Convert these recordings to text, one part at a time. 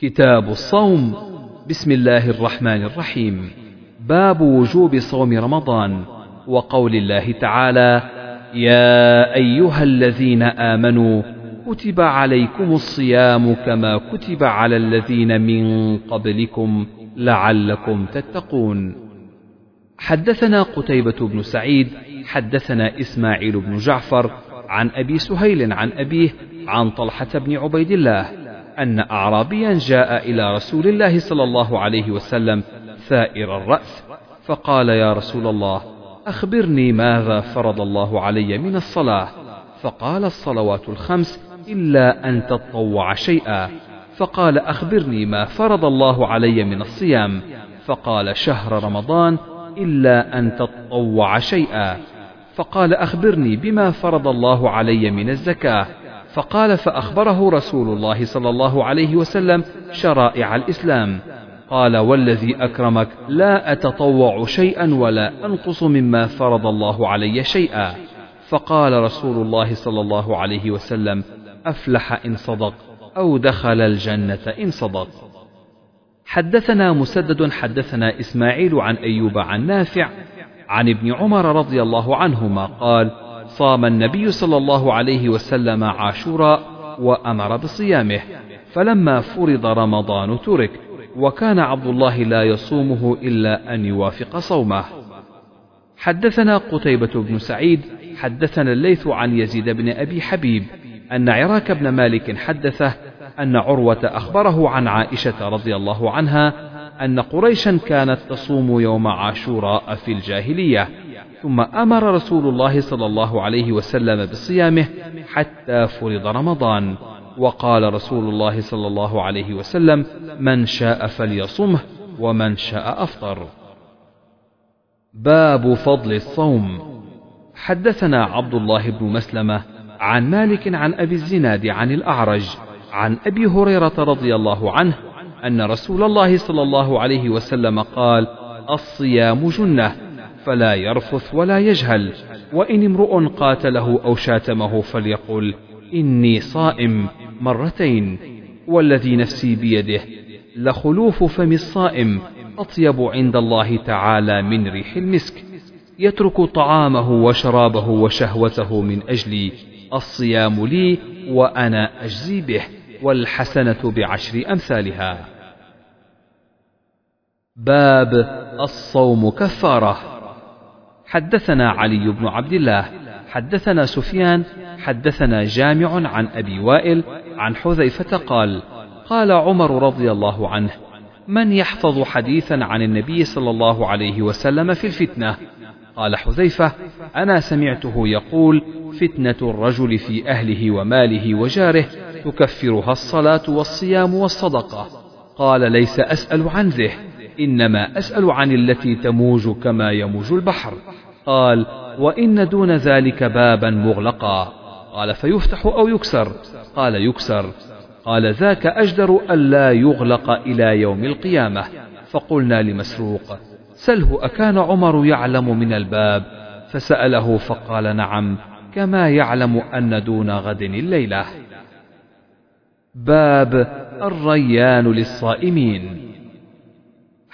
كتاب الصوم. بسم الله الرحمن الرحيم. باب وجوب صوم رمضان. وقول الله تعالى يا أيها الذين آمنوا كتب عليكم الصيام كما كتب على الذين من قبلكم لعلكم تتقون. حدثنا قتيبة بن سعيد حدثنا إسماعيل بن جعفر عن أبي سهيل عن أبيه عن طلحة بن عبيد الله أن أعرابيا جاء إلى رسول الله صلى الله عليه وسلم ثائر الرأس فقال يا رسول الله أخبرني ماذا فرض الله علي من الصلاة؟ فقال الصلوات الخمس إلا أن تطوع شيئا. فقال أخبرني ما فرض الله علي من الصيام. فقال شهر رمضان إلا أن تطوع شيئا. فقال أخبرني بما فرض الله علي من الزكاة. فقال فأخبره رسول الله صلى الله عليه وسلم شرائع الإسلام. قال والذي أكرمك لا أتطوع شيئا ولا أنقص مما فرض الله علي شيئا. فقال رسول الله صلى الله عليه وسلم أفلح إن صدق أو دخل الجنة إن صدق. حدثنا مسدد حدثنا إسماعيل عن أيوب عن نافع عن ابن عمر رضي الله عنهما قال صام النبي صلى الله عليه وسلم عاشوراء وأمر بصيامه. فلما فرض رمضان ترك وكان عبد الله لا يصومه إلا أن يوافق صومه. حدثنا قتيبة بن سعيد حدثنا الليث عن يزيد بن أبي حبيب أن عراك بن مالك حدثه أن عروة أخبره عن عائشة رضي الله عنها أن قريشا كانت تصوم يوم عاشوراء في الجاهلية. ثم أمر رسول الله صلى الله عليه وسلم بصيامه حتى فرض رمضان. وقال رسول الله صلى الله عليه وسلم من شاء فليصمه ومن شاء أفطر. باب فضل الصوم. حدثنا عبد الله بن مسلمة عن مالك عن أبي الزناد عن الأعرج عن أبي هريرة رضي الله عنه أن رسول الله صلى الله عليه وسلم قال الصيام جنة فلا يرفث ولا يجهل وإن امرؤ قاتله أو شاتمه فليقل إني صائم مرتين والذي نفسي بيده لخلوف فم الصائم أطيب عند الله تعالى من ريح المسك. يترك طعامه وشرابه وشهوته من أجلي الصيام لي وأنا أجزي به والحسنة بعشر أمثالها. باب الصوم كفارة. حدثنا علي بن عبد الله حدثنا سفيان حدثنا جامع عن أبي وائل عن حذيفة قال قال عمر رضي الله عنه من يحفظ حديثا عن النبي صلى الله عليه وسلم في الفتنة؟ قال حذيفة أنا سمعته يقول فتنة الرجل في أهله وماله وجاره تكفرها الصلاة والصيام والصدقة. قال ليس أسأل عن ذه. إنما أسأل عن التي تموج كما يموج البحر. قال وإن دون ذلك بابا مغلقا. قال فيفتح أو يكسر؟ قال يكسر. قال ذاك أجدر ألا يغلق إلى يوم القيامة. فقلنا لمسروق سله أكان عمر يعلم من الباب؟ فسأله فقال نعم كما يعلم أن دون غد الليلة. باب الريان للصائمين.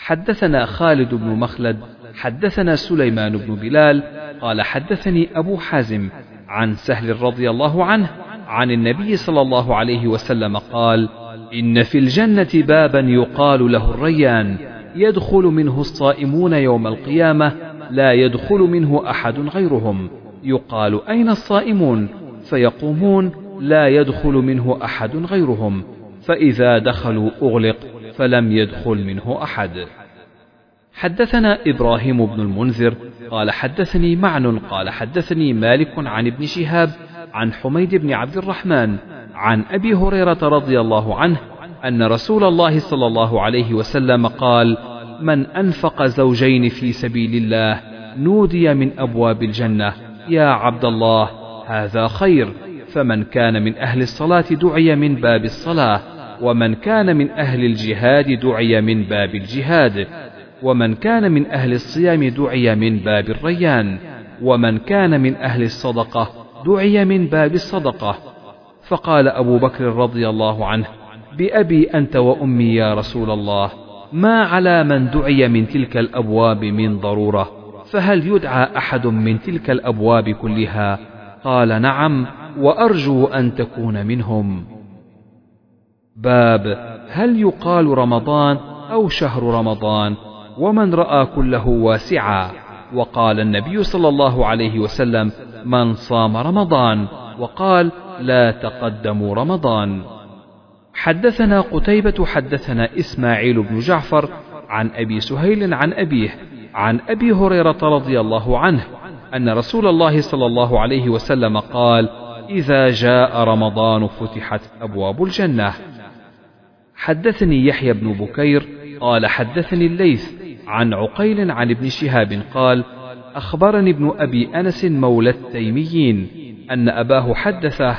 حدثنا خالد بن مخلد حدثنا سليمان بن بلال قال حدثني أبو حازم عن سهل رضي الله عنه عن النبي صلى الله عليه وسلم قال إن في الجنة بابا يقال له الريان يدخل منه الصائمون يوم القيامة لا يدخل منه أحد غيرهم يقال أين الصائمون؟ فيقومون لا يدخل منه أحد غيرهم فإذا دخلوا أغلق فلم يدخل منه أحد. حدثنا إبراهيم بن المنذر قال حدثني معن قال حدثني مالك عن ابن شهاب عن حميد بن عبد الرحمن عن أبي هريرة رضي الله عنه أن رسول الله صلى الله عليه وسلم قال من أنفق زوجين في سبيل الله نودي من أبواب الجنة. يا عبد الله هذا خير. فمن كان من أهل الصلاة دعي من باب الصلاة. ومن كان من أهل الجهاد دعي من باب الجهاد ومن كان من أهل الصيام دعي من باب الريان ومن كان من أهل الصدقة دعي من باب الصدقة. فقال أبو بكر رضي الله عنه بأبي أنت وأمي يا رسول الله ما على من دعي من تلك الأبواب من ضرورة فهل يدعى أحد من تلك الأبواب كلها؟ قال نعم وأرجو أن تكون منهم. باب هل يقال رمضان أو شهر رمضان ومن رأى كله واسعا. وقال النبي صلى الله عليه وسلم من صام رمضان وقال لا تقدموا رمضان. حدثنا قتيبة حدثنا إسماعيل بن جعفر عن أبي سهيل عن أبيه عن أبي هريرة رضي الله عنه أن رسول الله صلى الله عليه وسلم قال إذا جاء رمضان فتحت أبواب الجنة. حدثني يحيى بن بكير قال حدثني الليث عن عقيل عن ابن شهاب قال أخبرني ابن أبي أنس مولى التيميين أن أباه حدثه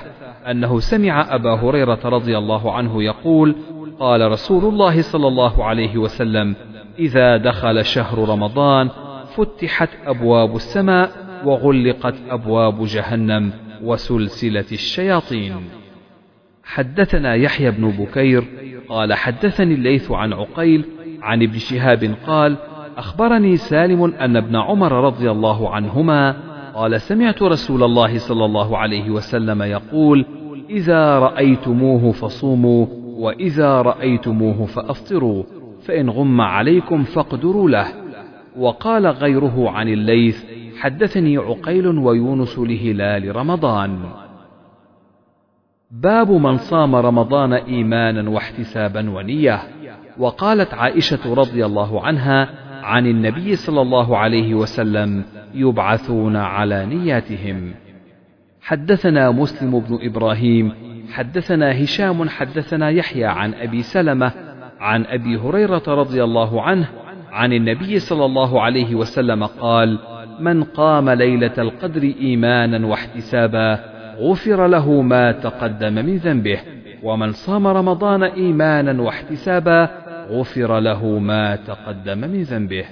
أنه سمع أبا هريرة رضي الله عنه يقول قال رسول الله صلى الله عليه وسلم إذا دخل شهر رمضان فتحت أبواب السماء وغلقت أبواب جهنم وسلسلة الشياطين. حدثنا يحيى بن بكير قال حدثني الليث عن عقيل عن ابن شهاب قال أخبرني سالم أن ابن عمر رضي الله عنهما قال سمعت رسول الله صلى الله عليه وسلم يقول إذا رأيتموه فصوموا وإذا رأيتموه فأفطروا فإن غم عليكم فاقدروا له وقال غيره عن الليث حدثني عقيل ويونس لهلال رمضان باب من صام رمضان إيمانا واحتسابا ونية. وقالت عائشة رضي الله عنها عن النبي صلى الله عليه وسلم يبعثون على نياتهم. حدثنا مسلم بن إبراهيم حدثنا هشام حدثنا يحيى عن أبي سلمة عن أبي هريرة رضي الله عنه عن النبي صلى الله عليه وسلم قال من قام ليلة القدر إيمانا واحتسابا غفر له ما تقدم من ذنبه ومن صام رمضان إيمانا واحتسابا غفر له ما تقدم من ذنبه.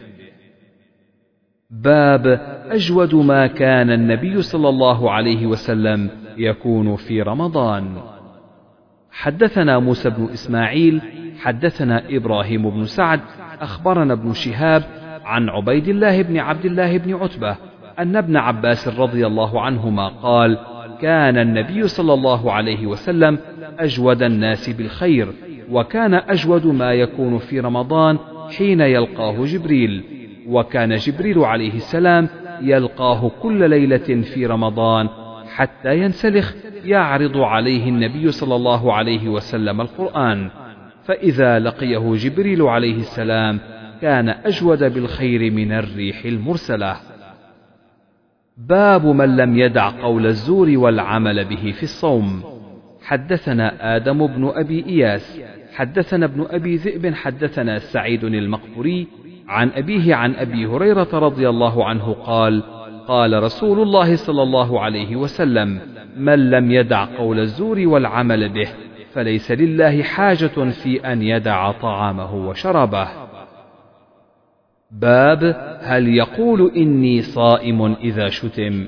باب أجود ما كان النبي صلى الله عليه وسلم يكون في رمضان. حدثنا موسى بن إسماعيل حدثنا إبراهيم بن سعد أخبرنا ابن شهاب عن عبيد الله بن عبد الله بن عتبة أن ابن عباس رضي الله عنهما قال كان النبي صلى الله عليه وسلم أجود الناس بالخير وكان أجود ما يكون في رمضان حين يلقاه جبريل وكان جبريل عليه السلام يلقاه كل ليلة في رمضان حتى ينسلخ يعرض عليه النبي صلى الله عليه وسلم القرآن. فإذا لقيه جبريل عليه السلام كان أجود بالخير من الريح المرسلة. باب من لم يدع قول الزور والعمل به في الصوم. حدثنا آدم بن أبي إياس حدثنا ابن أبي ذئب حدثنا سعيد المقبري عن أبيه عن أبي هريرة رضي الله عنه قال قال رسول الله صلى الله عليه وسلم من لم يدع قول الزور والعمل به فليس لله حاجة في أن يدع طعامه وشرابه. باب هل يقول إني صائم إذا شتم؟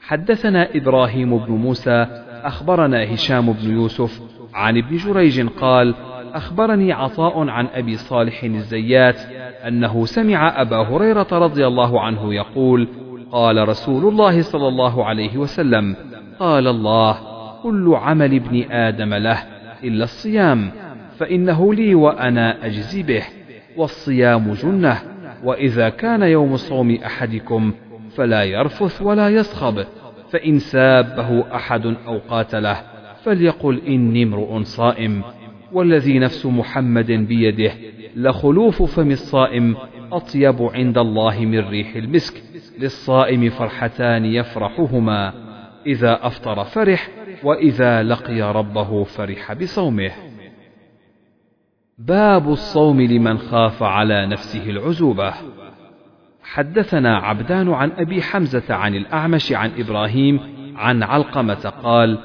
حدثنا إبراهيم بن موسى أخبرنا هشام بن يوسف عن ابن جريج قال أخبرني عطاء عن أبي صالح الزيات أنه سمع أبا هريرة رضي الله عنه يقول قال رسول الله صلى الله عليه وسلم قال الله كل عمل ابن آدم له إلا الصيام فإنه لي وأنا أجزي به. والصيام جنة وإذا كان يوم صوم أحدكم فلا يرفث ولا يصخب فإن سابه أحد أو قاتله فليقل إني امرؤ صائم والذي نفس محمد بيده لخلوف فم الصائم أطيب عند الله من ريح المسك للصائم فرحتان يفرحهما إذا أفطر فرح وإذا لقي ربه فرح بصومه. باب الصوم لمن خاف على نفسه العزوبة. حدثنا عبدان عن أبي حمزة عن الأعمش عن إبراهيم عن علقمة قال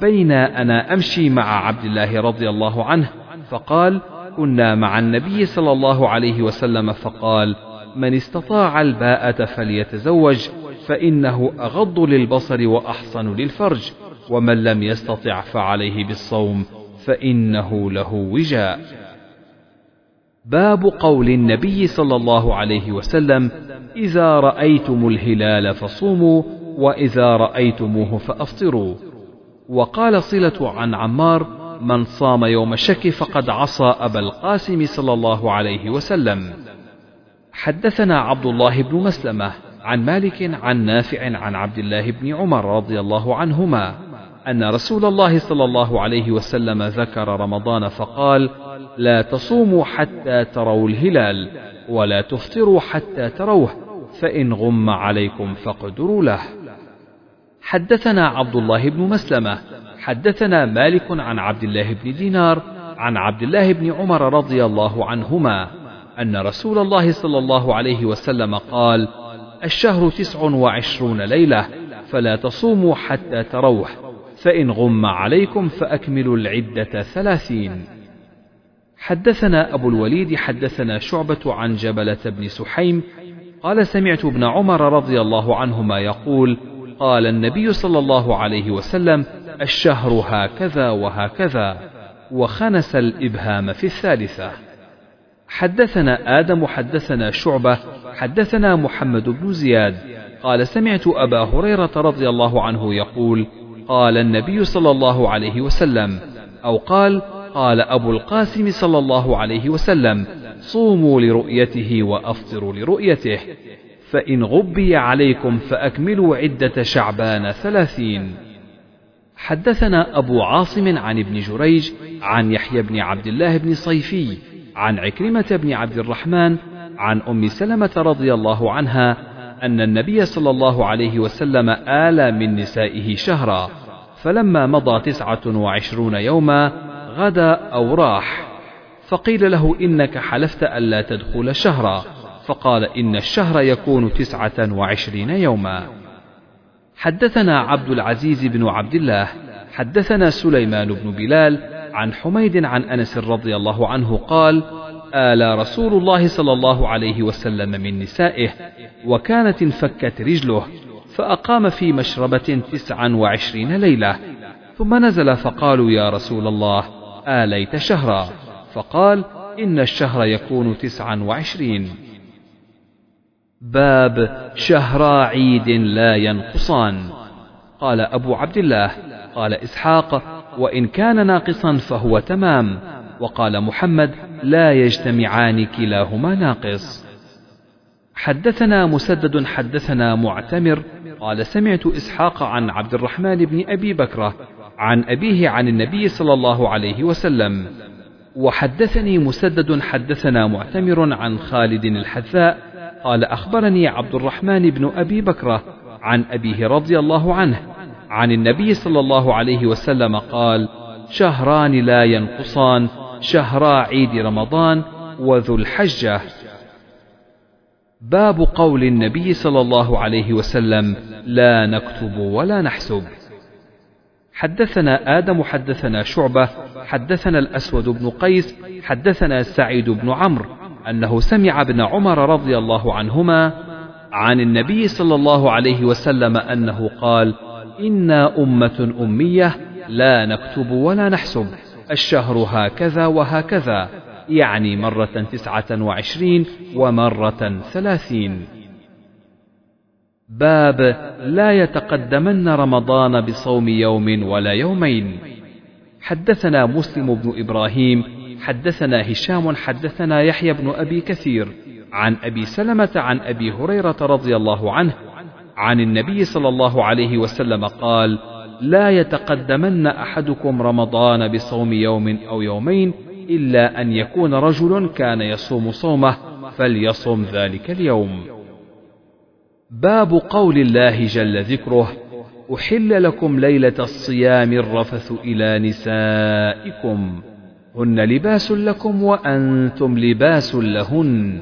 بين أنا أمشي مع عبد الله رضي الله عنه فقال كنا مع النبي صلى الله عليه وسلم فقال من استطاع الباءة فليتزوج فإنه أغض للبصر وأحصن للفرج ومن لم يستطع فعليه بالصوم فإنه له وجاء. باب قول النبي صلى الله عليه وسلم إذا رأيتم الهلال فصوموا وإذا رأيتموه فأفطروا. وقال صلة عن عمار من صام يوم الشك فقد عصى أبا القاسم صلى الله عليه وسلم. حدثنا عبد الله بن مسلمة عن مالك عن نافع عن عبد الله بن عمر رضي الله عنهما. أن رسول الله صلى الله عليه وسلم ذكر رمضان فقال لا تصوموا حتى تروا الهلال ولا تفطروا حتى تروه فإن غم عليكم فاقدروا له. حدثنا عبد الله بن مسلمة حدثنا مالك عن عبد الله بن دينار عن عبد الله بن عمر رضي الله عنهما أن رسول الله صلى الله عليه وسلم قال الشهر تسع وعشرون ليلة فلا تصوموا حتى تروح فإن غم عليكم فأكملوا العدة ثلاثين. حدثنا أبو الوليد حدثنا شعبة عن جبلة بن سحيم قال سمعت ابن عمر رضي الله عنهما يقول قال النبي صلى الله عليه وسلم الشهر هكذا وهكذا وخنس الإبهام في الثالثة. حدثنا آدم حدثنا شعبة حدثنا محمد بن زياد قال سمعت أبا هريرة رضي الله عنه يقول قال النبي صلى الله عليه وسلم أو قال قال أبو القاسم صلى الله عليه وسلم صوموا لرؤيته وأفطروا لرؤيته فإن غبي عليكم فأكملوا عدة شعبان ثلاثين. حدثنا أبو عاصم عن ابن جريج عن يحيى بن عبد الله بن صيفي عن عكرمة بن عبد الرحمن عن أم سلمة رضي الله عنها أن النبي صلى الله عليه وسلم آل من نسائه شهرا فلما مضى تسعة وعشرون يوما غدا أو راح فقيل له إنك حلفت ألا تدخل شهرا فقال إن الشهر يكون تسعة وعشرين يوما. حدثنا عبد العزيز بن عبد الله حدثنا سليمان بن بلال عن حميد عن أنس رضي الله عنه قال آل رسول الله صلى الله عليه وسلم من نسائه وكانت انفكت رجله فأقام في مشربة تسعا وعشرين ليلة. ثم نزل فقالوا يا رسول الله آليت شهرا؟ فقال إن الشهر يكون تسعا وعشرين. باب شهرا عيد لا ينقصان. قال أبو عبد الله قال إسحاق وإن كان ناقصا فهو تمام. وقال محمد لا يجتمعان كلاهما ناقص. حدثنا مسدد حدثنا معتمر. قال سمعت إسحاق عن عبد الرحمن بن أبي بكرة عن أبيه عن النبي صلى الله عليه وسلم. وحدثني مسدد حدثنا معتمر عن خالد الحذاء. قال أخبرني عبد الرحمن بن أبي بكرة عن أبيه رضي الله عنه عن النبي صلى الله عليه وسلم قال شهران لا ينقصان شهرا عيد رمضان وذو الحجة. باب قول النبي صلى الله عليه وسلم لا نكتب ولا نحسب. حدثنا آدم حدثنا شعبة حدثنا الأسود بن قيس حدثنا سعيد بن عمرو أنه سمع ابن عمر رضي الله عنهما عن النبي صلى الله عليه وسلم أنه قال إنا أمة أمية لا نكتب ولا نحسب. الشهر هكذا وهكذا يعني مرة تسعة وعشرين ومرة ثلاثين. باب لا يتقدمن رمضان بصوم يوم ولا يومين. حدثنا مسلم بن إبراهيم حدثنا هشام حدثنا يحيى بن أبي كثير عن أبي سلمة عن أبي هريرة رضي الله عنه عن النبي صلى الله عليه وسلم قال لا يتقدمن أحدكم رمضان بصوم يوم أو يومين إلا أن يكون رجل كان يصوم صومه فليصم ذلك اليوم. باب قول الله جل ذكره أحل لكم ليلة الصيام الرفث إلى نسائكم. هن لباس لكم وأنتم لباس لهن.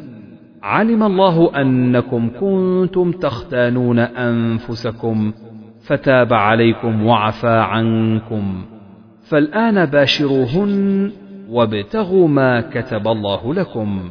علم الله أنكم كنتم تختانون أنفسكم فتاب عليكم وعفى عنكم. فالآن باشروهن وابتغوا ما كتب الله لكم.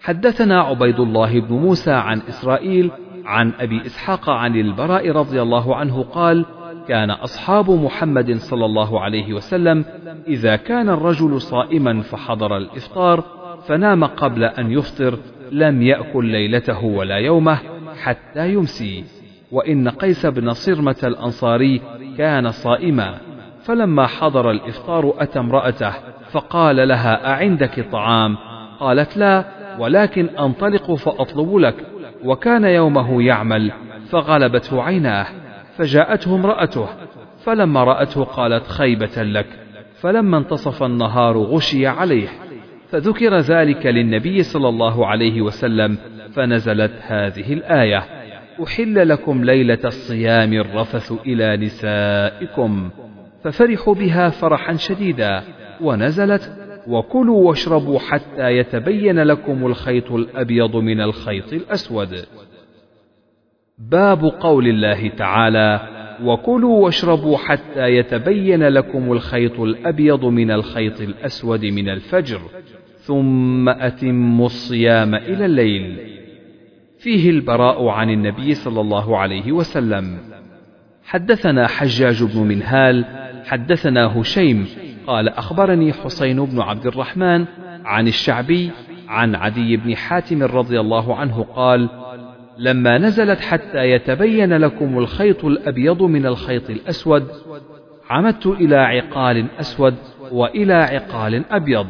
حدثنا عبيد الله بن موسى عن إسرائيل عن أبي إسحاق عن البراء رضي الله عنه قال كان أصحاب محمد صلى الله عليه وسلم إذا كان الرجل صائما فحضر الإفطار فنام قبل أن يفطر لم يأكل ليلته ولا يومه حتى يمسي. وإن قيس بن صرمة الأنصاري كان صائما فلما حضر الإفطار أتى امرأته فقال لها أعندك طعام؟ قالت لا ولكن أنطلق فأطلب لك. وكان يومه يعمل فغلبته عيناه فجاءته امرأته فلما رأته قالت خيبة لك. فلما انتصف النهار غشي عليه. فذكر ذلك للنبي صلى الله عليه وسلم فنزلت هذه الآية. أحل لكم ليلة الصيام الرفث إلى نسائكم ففرحوا بها فرحا شديدا ونزلت وكلوا واشربوا حتى يتبين لكم الخيط الأبيض من الخيط الأسود. باب قول الله تعالى وكلوا واشربوا حتى يتبين لكم الخيط الأبيض من الخيط الأسود من الفجر ثم أتموا الصيام إلى الليل. فيه البراء عن النبي صلى الله عليه وسلم. حدثنا حجاج بن منهال حدثنا هشيم قال أخبرني حسين بن عبد الرحمن عن الشعبي عن عدي بن حاتم رضي الله عنه قال لما نزلت حتى يتبين لكم الخيط الأبيض من الخيط الأسود عمدت إلى عقال أسود وإلى عقال أبيض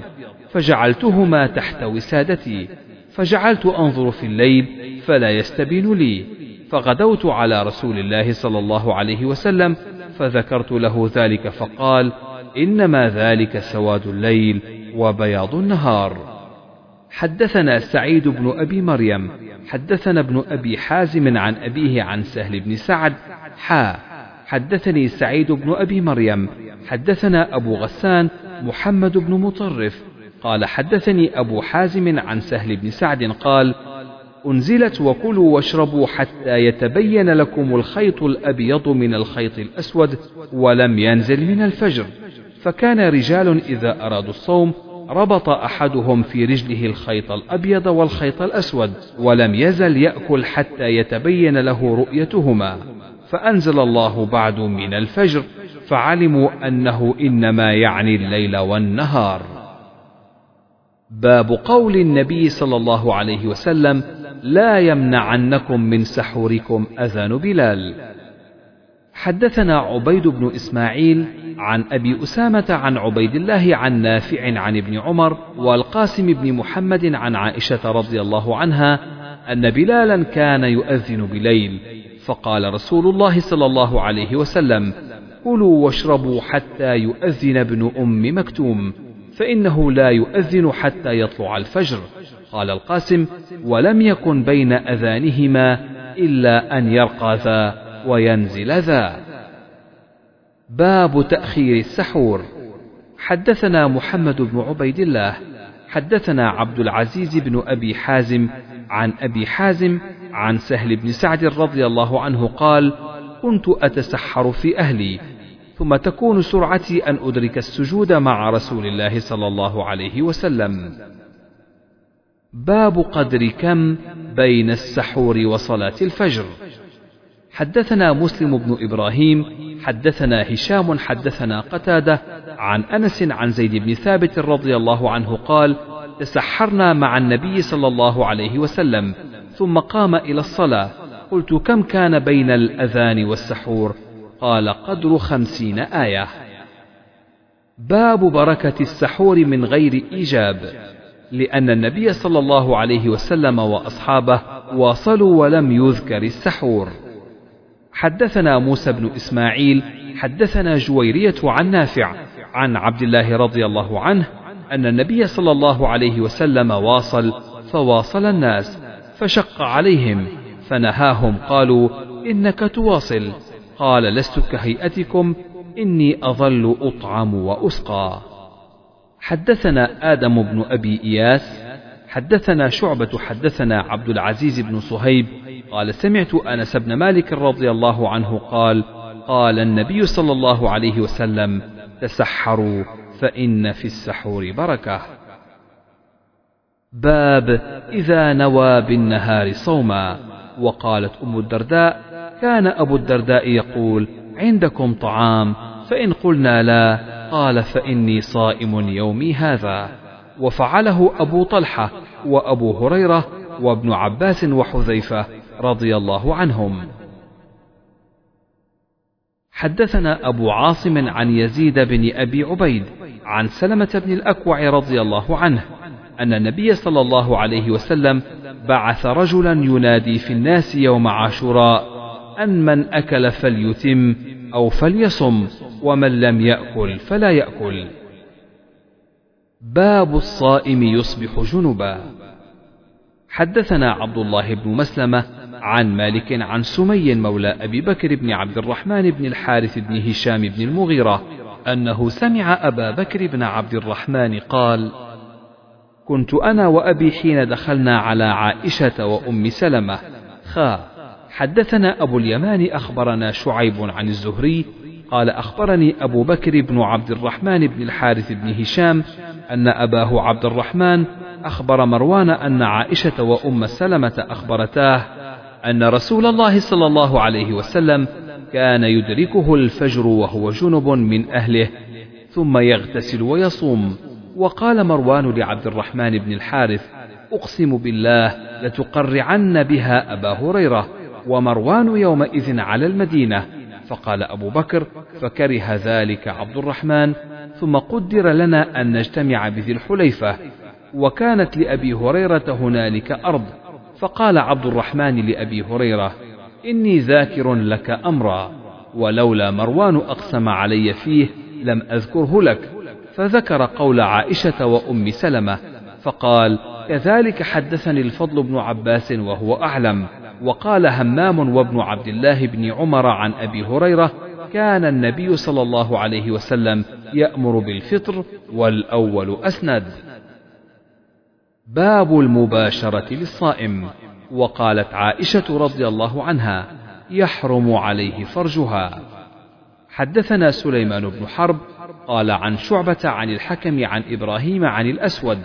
فجعلتهما تحت وسادتي فجعلت أنظر في الليل فلا يستبين لي. فغدوت على رسول الله صلى الله عليه وسلم فذكرت له ذلك فقال إنما ذلك سواد الليل وبياض النهار. حدثنا سعيد بن أبي مريم حدثنا ابن أبي حازم عن أبيه عن سهل بن سعد حا حدثني سعيد بن أبي مريم حدثنا أبو غسان محمد بن مطرف قال حدثني أبو حازم عن سهل بن سعد قال أنزلت وكلوا واشربوا حتى يتبين لكم الخيط الأبيض من الخيط الأسود ولم ينزل من الفجر فكان رجال إذا أرادوا الصوم ربط أحدهم في رجله الخيط الأبيض والخيط الأسود ولم يزل يأكل حتى يتبين له رؤيتهما فأنزل الله بعد من الفجر فعلموا أنه إنما يعني الليل والنهار باب قول النبي صلى الله عليه وسلم لا يمنعنكم من سحوركم أذان بلال. حدثنا عبيد بن إسماعيل عن أبي أسامة عن عبيد الله عن نافع عن ابن عمر والقاسم بن محمد عن عائشة رضي الله عنها أن بلالا كان يؤذن بليل فقال رسول الله صلى الله عليه وسلم كلوا واشربوا حتى يؤذن ابن أم مكتوم. فإنه لا يؤذن حتى يطلع الفجر. قال القاسم ولم يكن بين أذانهما إلا أن يرقى ذا وينزل ذا. باب تأخير السحور. حدثنا محمد بن عبيد الله حدثنا عبد العزيز بن أبي حازم عن أبي حازم عن سهل بن سعد رضي الله عنه قال كنت أتسحر في أهلي ثم تكون سرعتي أن أدرك السجود مع رسول الله صلى الله عليه وسلم. باب قدر كم بين السحور وصلاة الفجر. حدثنا مسلم بن إبراهيم حدثنا هشام حدثنا قتادة عن أنس عن زيد بن ثابت رضي الله عنه قال تسحرنا مع النبي صلى الله عليه وسلم ثم قام إلى الصلاة. قلت كم كان بين الأذان والسحور؟ قال قدر خمسين آية. باب بركة السحور من غير إيجاب لأن النبي صلى الله عليه وسلم وأصحابه واصلوا ولم يذكر السحور. حدثنا موسى بن إسماعيل حدثنا جويرية عن نافع عن عبد الله رضي الله عنه أن النبي صلى الله عليه وسلم واصل فواصل الناس فشق عليهم فنهاهم قالوا إنك تواصل. قال لست كهيئتكم إني أظل أطعم وأسقى. حدثنا آدم بن أبي إياس حدثنا شعبة حدثنا عبد العزيز بن صهيب قال سمعت أنس بن مالك رضي الله عنه قال قال النبي صلى الله عليه وسلم تسحروا فإن في السحور بركة. باب إذا نوى بالنهار صوما. وقالت أم الدرداء كان أبو الدرداء يقول عندكم طعام؟ فإن قلنا لا قال فإني صائم يومي هذا. وفعله أبو طلحة وأبو هريرة وابن عباس وحذيفة رضي الله عنهم. حدثنا أبو عاصم عن يزيد بن أبي عبيد عن سلمة بن الأكوع رضي الله عنه أن النبي صلى الله عليه وسلم بعث رجلا ينادي في الناس يوم عاشوراء. أن من أكل فليتم أو فليصم ومن لم يأكل فلا يأكل. باب الصائم يصبح جنبا. حدثنا عبد الله بن مسلمة عن مالك عن سمي مولى أبي بكر بن عبد الرحمن بن الحارث بن هشام بن المغيرة أنه سمع أبا بكر بن عبد الرحمن قال كنت أنا وأبي حين دخلنا على عائشة وأم سلمة. خا. حدثنا أبو اليمان أخبرنا شعيب عن الزهري قال أخبرني أبو بكر بن عبد الرحمن بن الحارث بن هشام أن أباه عبد الرحمن أخبر مروان أن عائشة وأم سلمة أخبرتاه أن رسول الله صلى الله عليه وسلم كان يدركه الفجر وهو جنب من أهله ثم يغتسل ويصوم. وقال مروان لعبد الرحمن بن الحارث أقسم بالله لتقرعن بها أبا هريرة. ومروان يومئذ على المدينة. فقال أبو بكر فكره ذلك عبد الرحمن ثم قدر لنا أن نجتمع بذي الحليفة. وكانت لأبي هريرة هنالك أرض. فقال عبد الرحمن لأبي هريرة إني ذاكر لك أمرا ولولا مروان أقسم علي فيه لم أذكره لك. فذكر قول عائشة وأم سلمة فقال كذلك حدثني الفضل بن عباس وهو أعلم. وقال همام وابن عبد الله بن عمر عن أبي هريرة كان النبي صلى الله عليه وسلم يأمر بالفطر والأول أسند باب المباشرة للصائم وقالت عائشة رضي الله عنها يحرم عليه فرجها. حدثنا سليمان بن حرب قال عن شعبة عن الحكم عن إبراهيم عن الأسود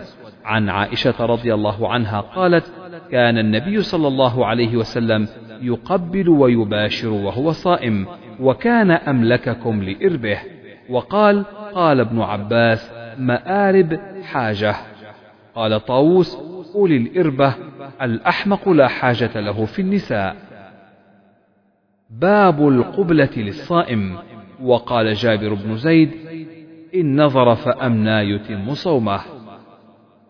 عن عائشة رضي الله عنها قالت كان النبي صلى الله عليه وسلم يقبل ويباشر وهو صائم وكان أملككم لإربه. وقال قال ابن عباس مآرب حاجة. قال طاووس أولي الإربة الأحمق لا حاجة له في النساء. باب القبلة للصائم. وقال جابر بن زيد إن نظر فأمنى يتم صومه.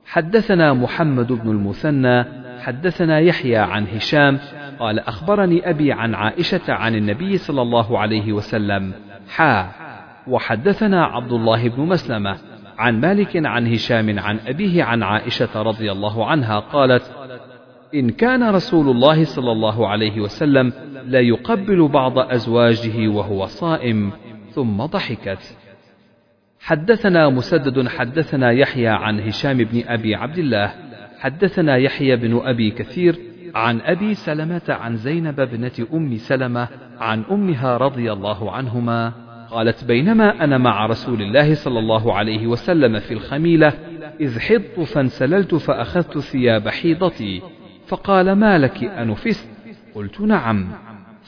حدثنا محمد بن المثنى حدثنا يحيى عن هشام قال أخبرني أبي عن عائشة عن النبي صلى الله عليه وسلم حا وحدثنا عبد الله بن مسلمة عن مالك عن هشام عن أبيه عن عائشة رضي الله عنها قالت إن كان رسول الله صلى الله عليه وسلم لا يقبل بعض أزواجه وهو صائم ثم ضحكت. حدثنا مسدد حدثنا يحيى عن هشام بن أبي عبد الله حدثنا يحيى بن أبي كثير عن أبي سلمة عن زينب بنت أم سلمة عن أمها رضي الله عنهما قالت بينما أنا مع رسول الله صلى الله عليه وسلم في الخميلة إذ حضت فانسللت فأخذت ثياب حيضتي فقال ما لك أنفست قلت نعم.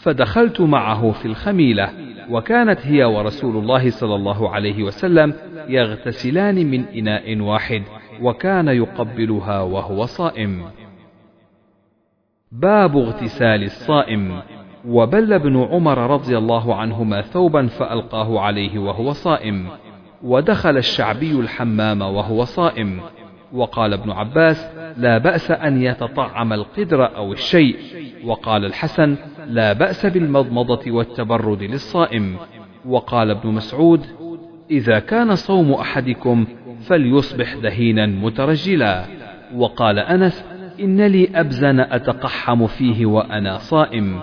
فدخلت معه في الخميلة وكانت هي ورسول الله صلى الله عليه وسلم يغتسلان من إناء واحد وكان يقبلها وهو صائم. باب اغتسال الصائم. وبل ابن عمر رضي الله عنهما ثوبا فألقاه عليه وهو صائم. ودخل الشعبي الحمام وهو صائم. وقال ابن عباس لا بأس أن يتطعم القدر أو الشيء. وقال الحسن لا بأس بالمضمضة والتبرد للصائم. وقال ابن مسعود إذا كان صوم أحدكم فليصبح دهينا مترجلا. وقال أنس إن لي أبزن أتقحم فيه وأنا صائم.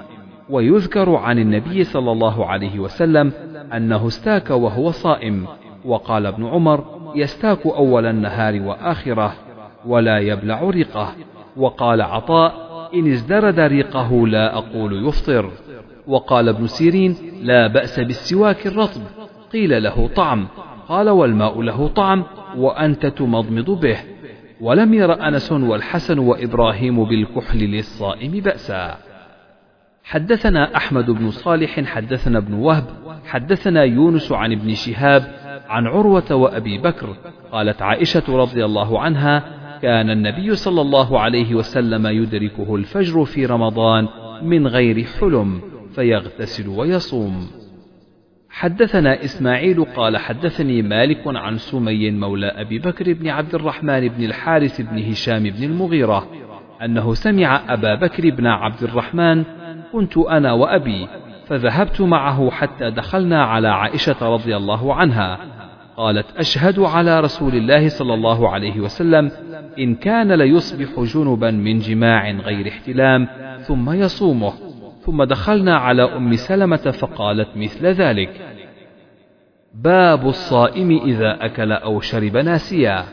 ويذكر عن النبي صلى الله عليه وسلم أنه استاك وهو صائم. وقال ابن عمر يستاك أول النهار وآخرة ولا يبلع ريقه. وقال عطاء إن ازدرد ريقه لا أقول يفطر. وقال ابن سيرين لا بأس بالسواك الرطب. قيل له طعم. قال والماء له طعم وأنت تمضمض به. ولم ير أنس والحسن وإبراهيم بالكحل للصائم بأسا. حدثنا أحمد بن صالح حدثنا ابن وهب حدثنا يونس عن ابن شهاب عن عروة وأبي بكر قالت عائشة رضي الله عنها كان النبي صلى الله عليه وسلم يدركه الفجر في رمضان من غير حلم فيغتسل ويصوم. حدثنا إسماعيل قال حدثني مالك عن سمي مولى أبي بكر بن عبد الرحمن بن الحارث بن هشام بن المغيرة أنه سمع أبا بكر بن عبد الرحمن كنت أنا وأبي فذهبت معه حتى دخلنا على عائشة رضي الله عنها. قالت أشهد على رسول الله صلى الله عليه وسلم إن كان ليصبح جنبا من جماع غير احتلام ثم يصومه. ثم دخلنا على أم سلمة فقالت مثل ذلك باب الصائم إذا أكل أو شرب ناسيا.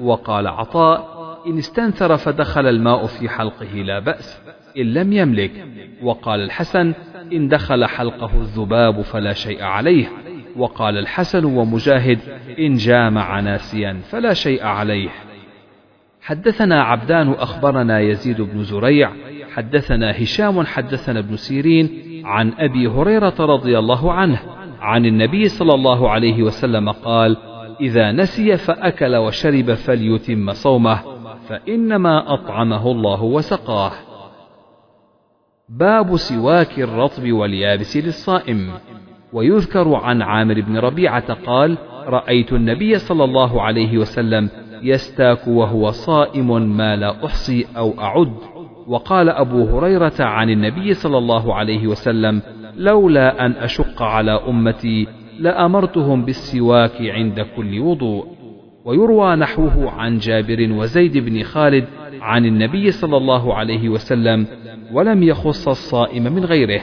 وقال عطاء إن استنثر فدخل الماء في حلقه لا بأس إن لم يملك. وقال الحسن إن دخل حلقه الذباب فلا شيء عليه. وقال الحسن ومجاهد إن جامع ناسيا فلا شيء عليه. حدثنا عبدان أخبرنا يزيد بن زريع حدثنا هشام حدثنا ابن سيرين عن أبي هريرة رضي الله عنه عن النبي صلى الله عليه وسلم قال إذا نسي فأكل وشرب فليتم صومه فإنما أطعمه الله وسقاه. باب سواك الرطب واليابس للصائم. ويذكر عن عامر بن ربيعة قال رأيت النبي صلى الله عليه وسلم يستاك وهو صائم ما لا أحصي أو أعد. وقال أبو هريرة عن النبي صلى الله عليه وسلم لولا أن أشق على أمتي لأمرتهم بالسواك عند كل وضوء. ويروى نحوه عن جابر وزيد بن خالد عن النبي صلى الله عليه وسلم ولم يخص الصائم من غيره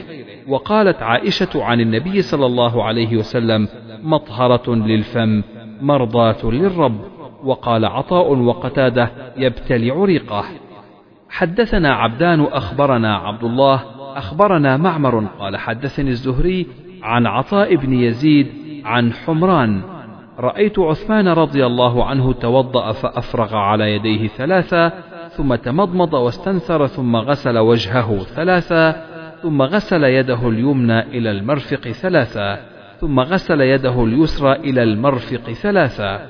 وقالت عائشة عن النبي صلى الله عليه وسلم مطهرة للفم مرضاة للرب وقال عطاء وقتادة يبتلع ريقه حدثنا عبدان أخبرنا عبد الله أخبرنا معمر قال حدثني الزهري عن عطاء بن يزيد عن حمران رأيت عثمان رضي الله عنه توضأ فأفرغ على يديه ثلاثة ثم تمضمض واستنثر ثم غسل وجهه ثلاثة ثم غسل يده اليمنى إلى المرفق ثلاثة ثم غسل يده اليسرى إلى المرفق ثلاثة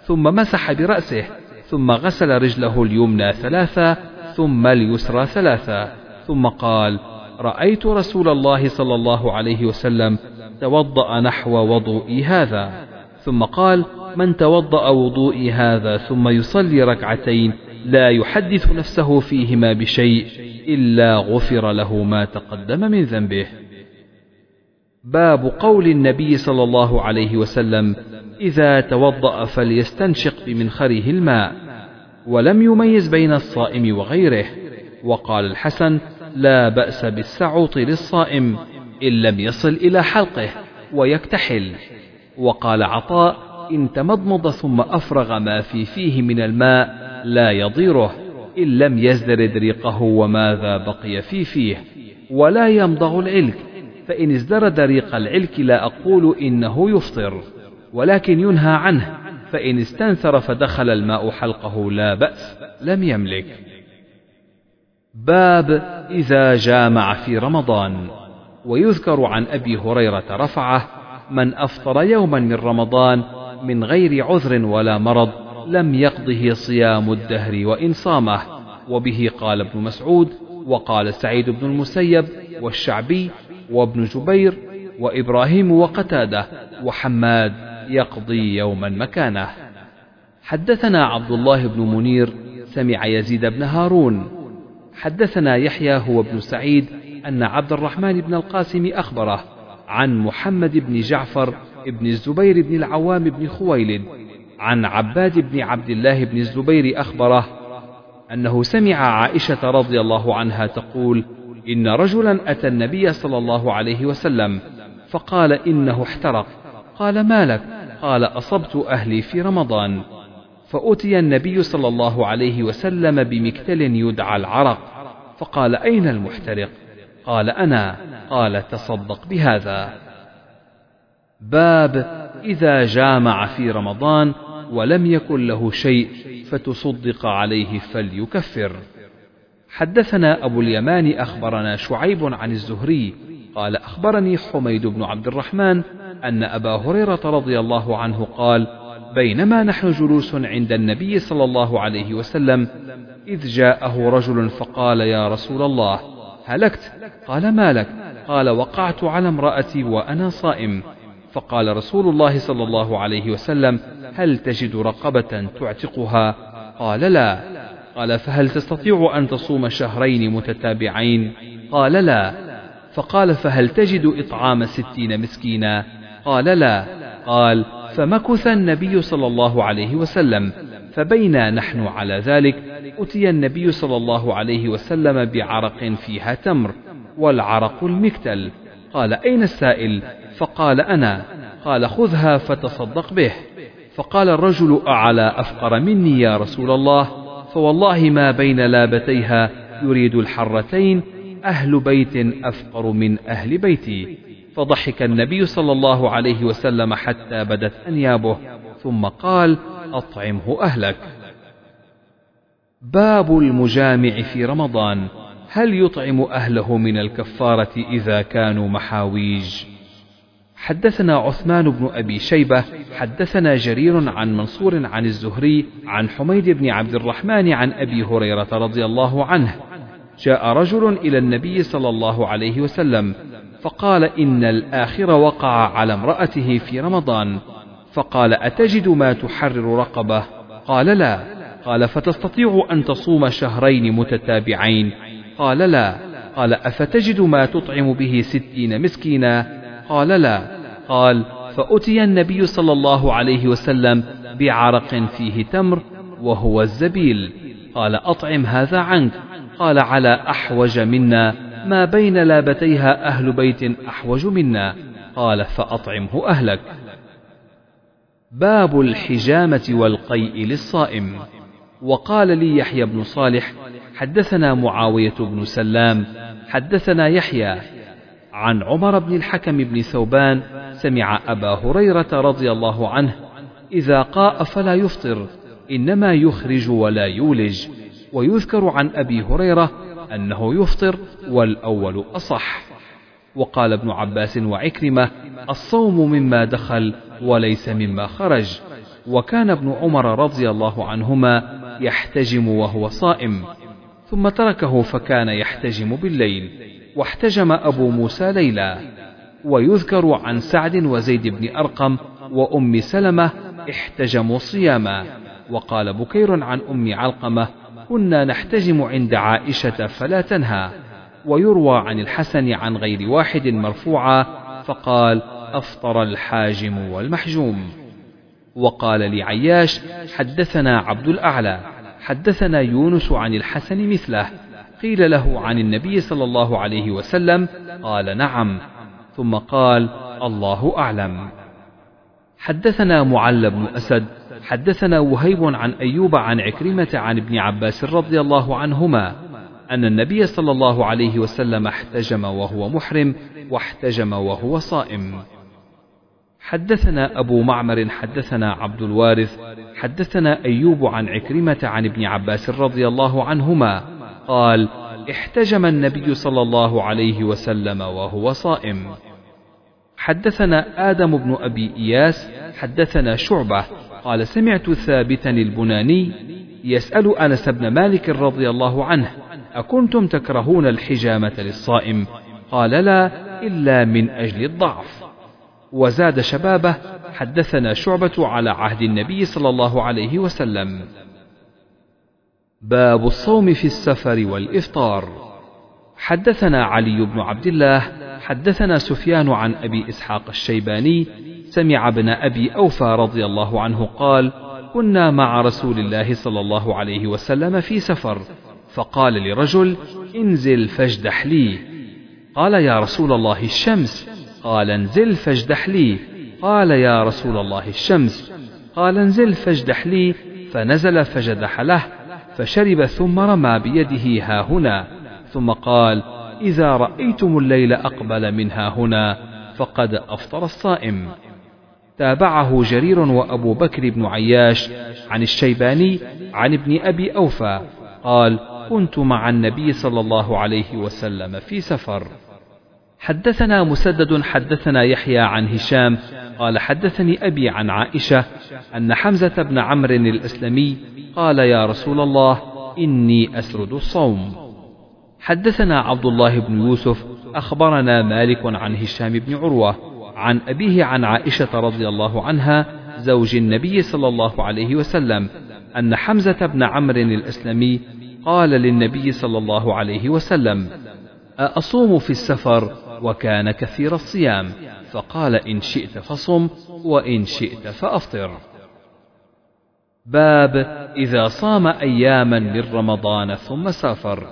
ثم مسح برأسه ثم غسل رجله اليمنى ثلاثة ثم اليسرى ثلاثة ثم قال رأيت رسول الله صلى الله عليه وسلم توضأ نحو وضوئي هذا. ثم قال من توضأ وضوئي هذا ثم يصلي ركعتين لا يحدث نفسه فيهما بشيء إلا غفر له ما تقدم من ذنبه. باب قول النبي صلى الله عليه وسلم إذا توضأ فليستنشق بمنخره الماء ولم يميز بين الصائم وغيره. وقال الحسن لا بأس بالسعوط للصائم إن لم يصل إلى حلقه ويكتحل. وقال عطاء إن تمضمض ثم أفرغ ما في فيه من الماء لا يضيره إن لم يزدرد ريقه وماذا بقي في فيه؟ ولا يمضغ العلك فإن ازدرد ريق العلك لا أقول إنه يفطر ولكن ينهى عنه فإن استنثر فدخل الماء حلقه لا بأس لم يملك. باب إذا جامع في رمضان ويذكر عن أبي هريرة رفعه من أفطر يوما من رمضان من غير عذر ولا مرض لم يقضه صيام الدهر وإن صامه. وبه قال ابن مسعود وقال سعيد بن المسيب والشعبي وابن جبير وإبراهيم وقتادة وحماد يقضي يوما مكانه. حدثنا عبد الله بن منير سمع يزيد بن هارون. حدثنا يحيى هو ابن سعيد أن عبد الرحمن بن القاسم أخبره عن محمد بن جعفر بن الزبير بن العوام بن خويلد عن عباد بن عبد الله بن الزبير أخبره أنه سمع عائشة رضي الله عنها تقول إن رجلا أتى النبي صلى الله عليه وسلم فقال إنه احترق. قال ما لك؟ قال أصبت أهلي في رمضان. فأتي النبي صلى الله عليه وسلم بمكتل يدعى العرق فقال أين المحترق؟ قال أنا قال تصدق بهذا. باب إذا جامع في رمضان ولم يكن له شيء فتصدق عليه فليكفر. حدثنا أبو اليمان أخبرنا شعيب عن الزهري قال أخبرني حميد بن عبد الرحمن أن أبا هريرة رضي الله عنه قال بينما نحن جلوس عند النبي صلى الله عليه وسلم إذ جاءه رجل فقال يا رسول الله هلكت. قال ما لك؟ قال وقعت على امرأتي وأنا صائم. فقال رسول الله صلى الله عليه وسلم هل تجد رقبة تعتقها؟ قال لا. قال فهل تستطيع أن تصوم شهرين متتابعين؟ قال لا. فقال فهل تجد إطعام ستين مسكينا؟ قال لا. قال فمكث النبي صلى الله عليه وسلم. فبينا نحن على ذلك أتي النبي صلى الله عليه وسلم بعرق فيها تمر والعرق المكتل. قال أين السائل؟ فقال أنا. قال خذها فتصدق به. فقال الرجل أعلى أفقر مني يا رسول الله؟ فوالله ما بين لابتيها يريد الحرتين أهل بيت أفقر من أهل بيتي. فضحك النبي صلى الله عليه وسلم حتى بدت أنيابه ثم قال أطعمه أهلك. باب المجامع في رمضان. هل يطعم أهله من الكفارة إذا كانوا محاويج؟ حدثنا عثمان بن أبي شيبة حدثنا جرير عن منصور عن الزهري عن حميد بن عبد الرحمن عن أبي هريرة رضي الله عنه. جاء رجل إلى النبي صلى الله عليه وسلم فقال إن الآخر وقع على امرأته في رمضان. فقال أتجد ما تحرر رقبة؟ قال لا. قال فتستطيع أن تصوم شهرين متتابعين؟ قال لا. قال أفتجد ما تطعم به ستين مسكينا؟ قال لا. قال فأتي النبي صلى الله عليه وسلم بعرق فيه تمر وهو الزبيل. قال أطعم هذا عنك. قال على أحوج منا. ما بين لابتيها أهل بيت أحوج منا. قال فأطعمه أهلك. باب الحجامة والقيء للصائم. وقال لي يحيى بن صالح حدثنا معاوية بن سلام حدثنا يحيى عن عمر بن الحكم بن ثوبان سمع أبا هريرة رضي الله عنه إذا قاء فلا يفطر إنما يخرج ولا يولج. ويذكر عن أبي هريرة أنه يفطر والأول أصح. وقال ابن عباس وعكرمة الصوم مما دخل وليس مما خرج. وكان ابن عمر رضي الله عنهما يحتجم وهو صائم ثم تركه فكان يحتجم بالليل واحتجم أبو موسى ليلا. ويذكر عن سعد وزيد بن أرقم وأم سلمة احتجموا صياما. وقال بكير عن أم علقمة كنا نحتجم عند عائشة فلا تنهى. ويروى عن الحسن عن غير واحد مرفوعا فقال أفطر الحاجم والمحجوم. وقال لعياش حدثنا عبد الأعلى حدثنا يونس عن الحسن مثله قيل له عن النبي صلى الله عليه وسلم قال نعم ثم قال الله أعلم. حدثنا معل بن أسد حدثنا وهيب عن أيوب عن عكرمة عن ابن عباس رضي الله عنهما أن النبي صلى الله عليه وسلم احتجم وهو محرم واحتجم وهو صائم. حدثنا أبو معمر حدثنا عبد الوارث حدثنا أيوب عن عكرمة عن ابن عباس رضي الله عنهما قال احتجم النبي صلى الله عليه وسلم وهو صائم. حدثنا آدم بن أبي إياس حدثنا شعبة قال سمعت ثابتا البناني يسأل أنس بن مالك رضي الله عنه أكنتم تكرهون الحجامة للصائم؟ قال لا إلا من أجل الضعف. وزاد شبابه حدثنا شعبة على عهد النبي صلى الله عليه وسلم. باب الصوم في السفر والإفطار. حدثنا علي بن عبد الله حدثنا سفيان عن أبي إسحاق الشيباني سمع ابن أبي أوفى رضي الله عنه قال كنا مع رسول الله صلى الله عليه وسلم في سفر فقال لرجل انزل فاجدح لي. قال يا رسول الله الشمس قال انزل فاجدح لي. قال يا رسول الله الشمس. قال انزل فاجدح لي. فنزل فجدح له. فشرب ثم رمى بيده ها هنا. ثم قال إذا رأيتم الليل أقبل من ها هنا. فقد أفطر الصائم. تابعه جرير وأبو بكر بن عياش عن الشيباني عن ابن أبي أوفى. قال كنت مع النبي صلى الله عليه وسلم في سفر. حدثنا مسدد حدثنا يحيى عن هشام قال حدثني أبي عن عائشة أن حمزة بن عمرو الأسلمي قال يا رسول الله إني أسرد الصوم. حدثنا عبد الله بن يوسف أخبرنا مالك عن هشام بن عروة عن أبيه عن عائشة رضي الله عنها زوج النبي صلى الله عليه وسلم أن حمزة بن عمرو الأسلمي قال للنبي صلى الله عليه وسلم أأصوم في السفر؟ وكان كثير الصيام فقال إن شئت فصم وإن شئت فأفطر. باب إذا صام أياما من رمضان ثم سافر.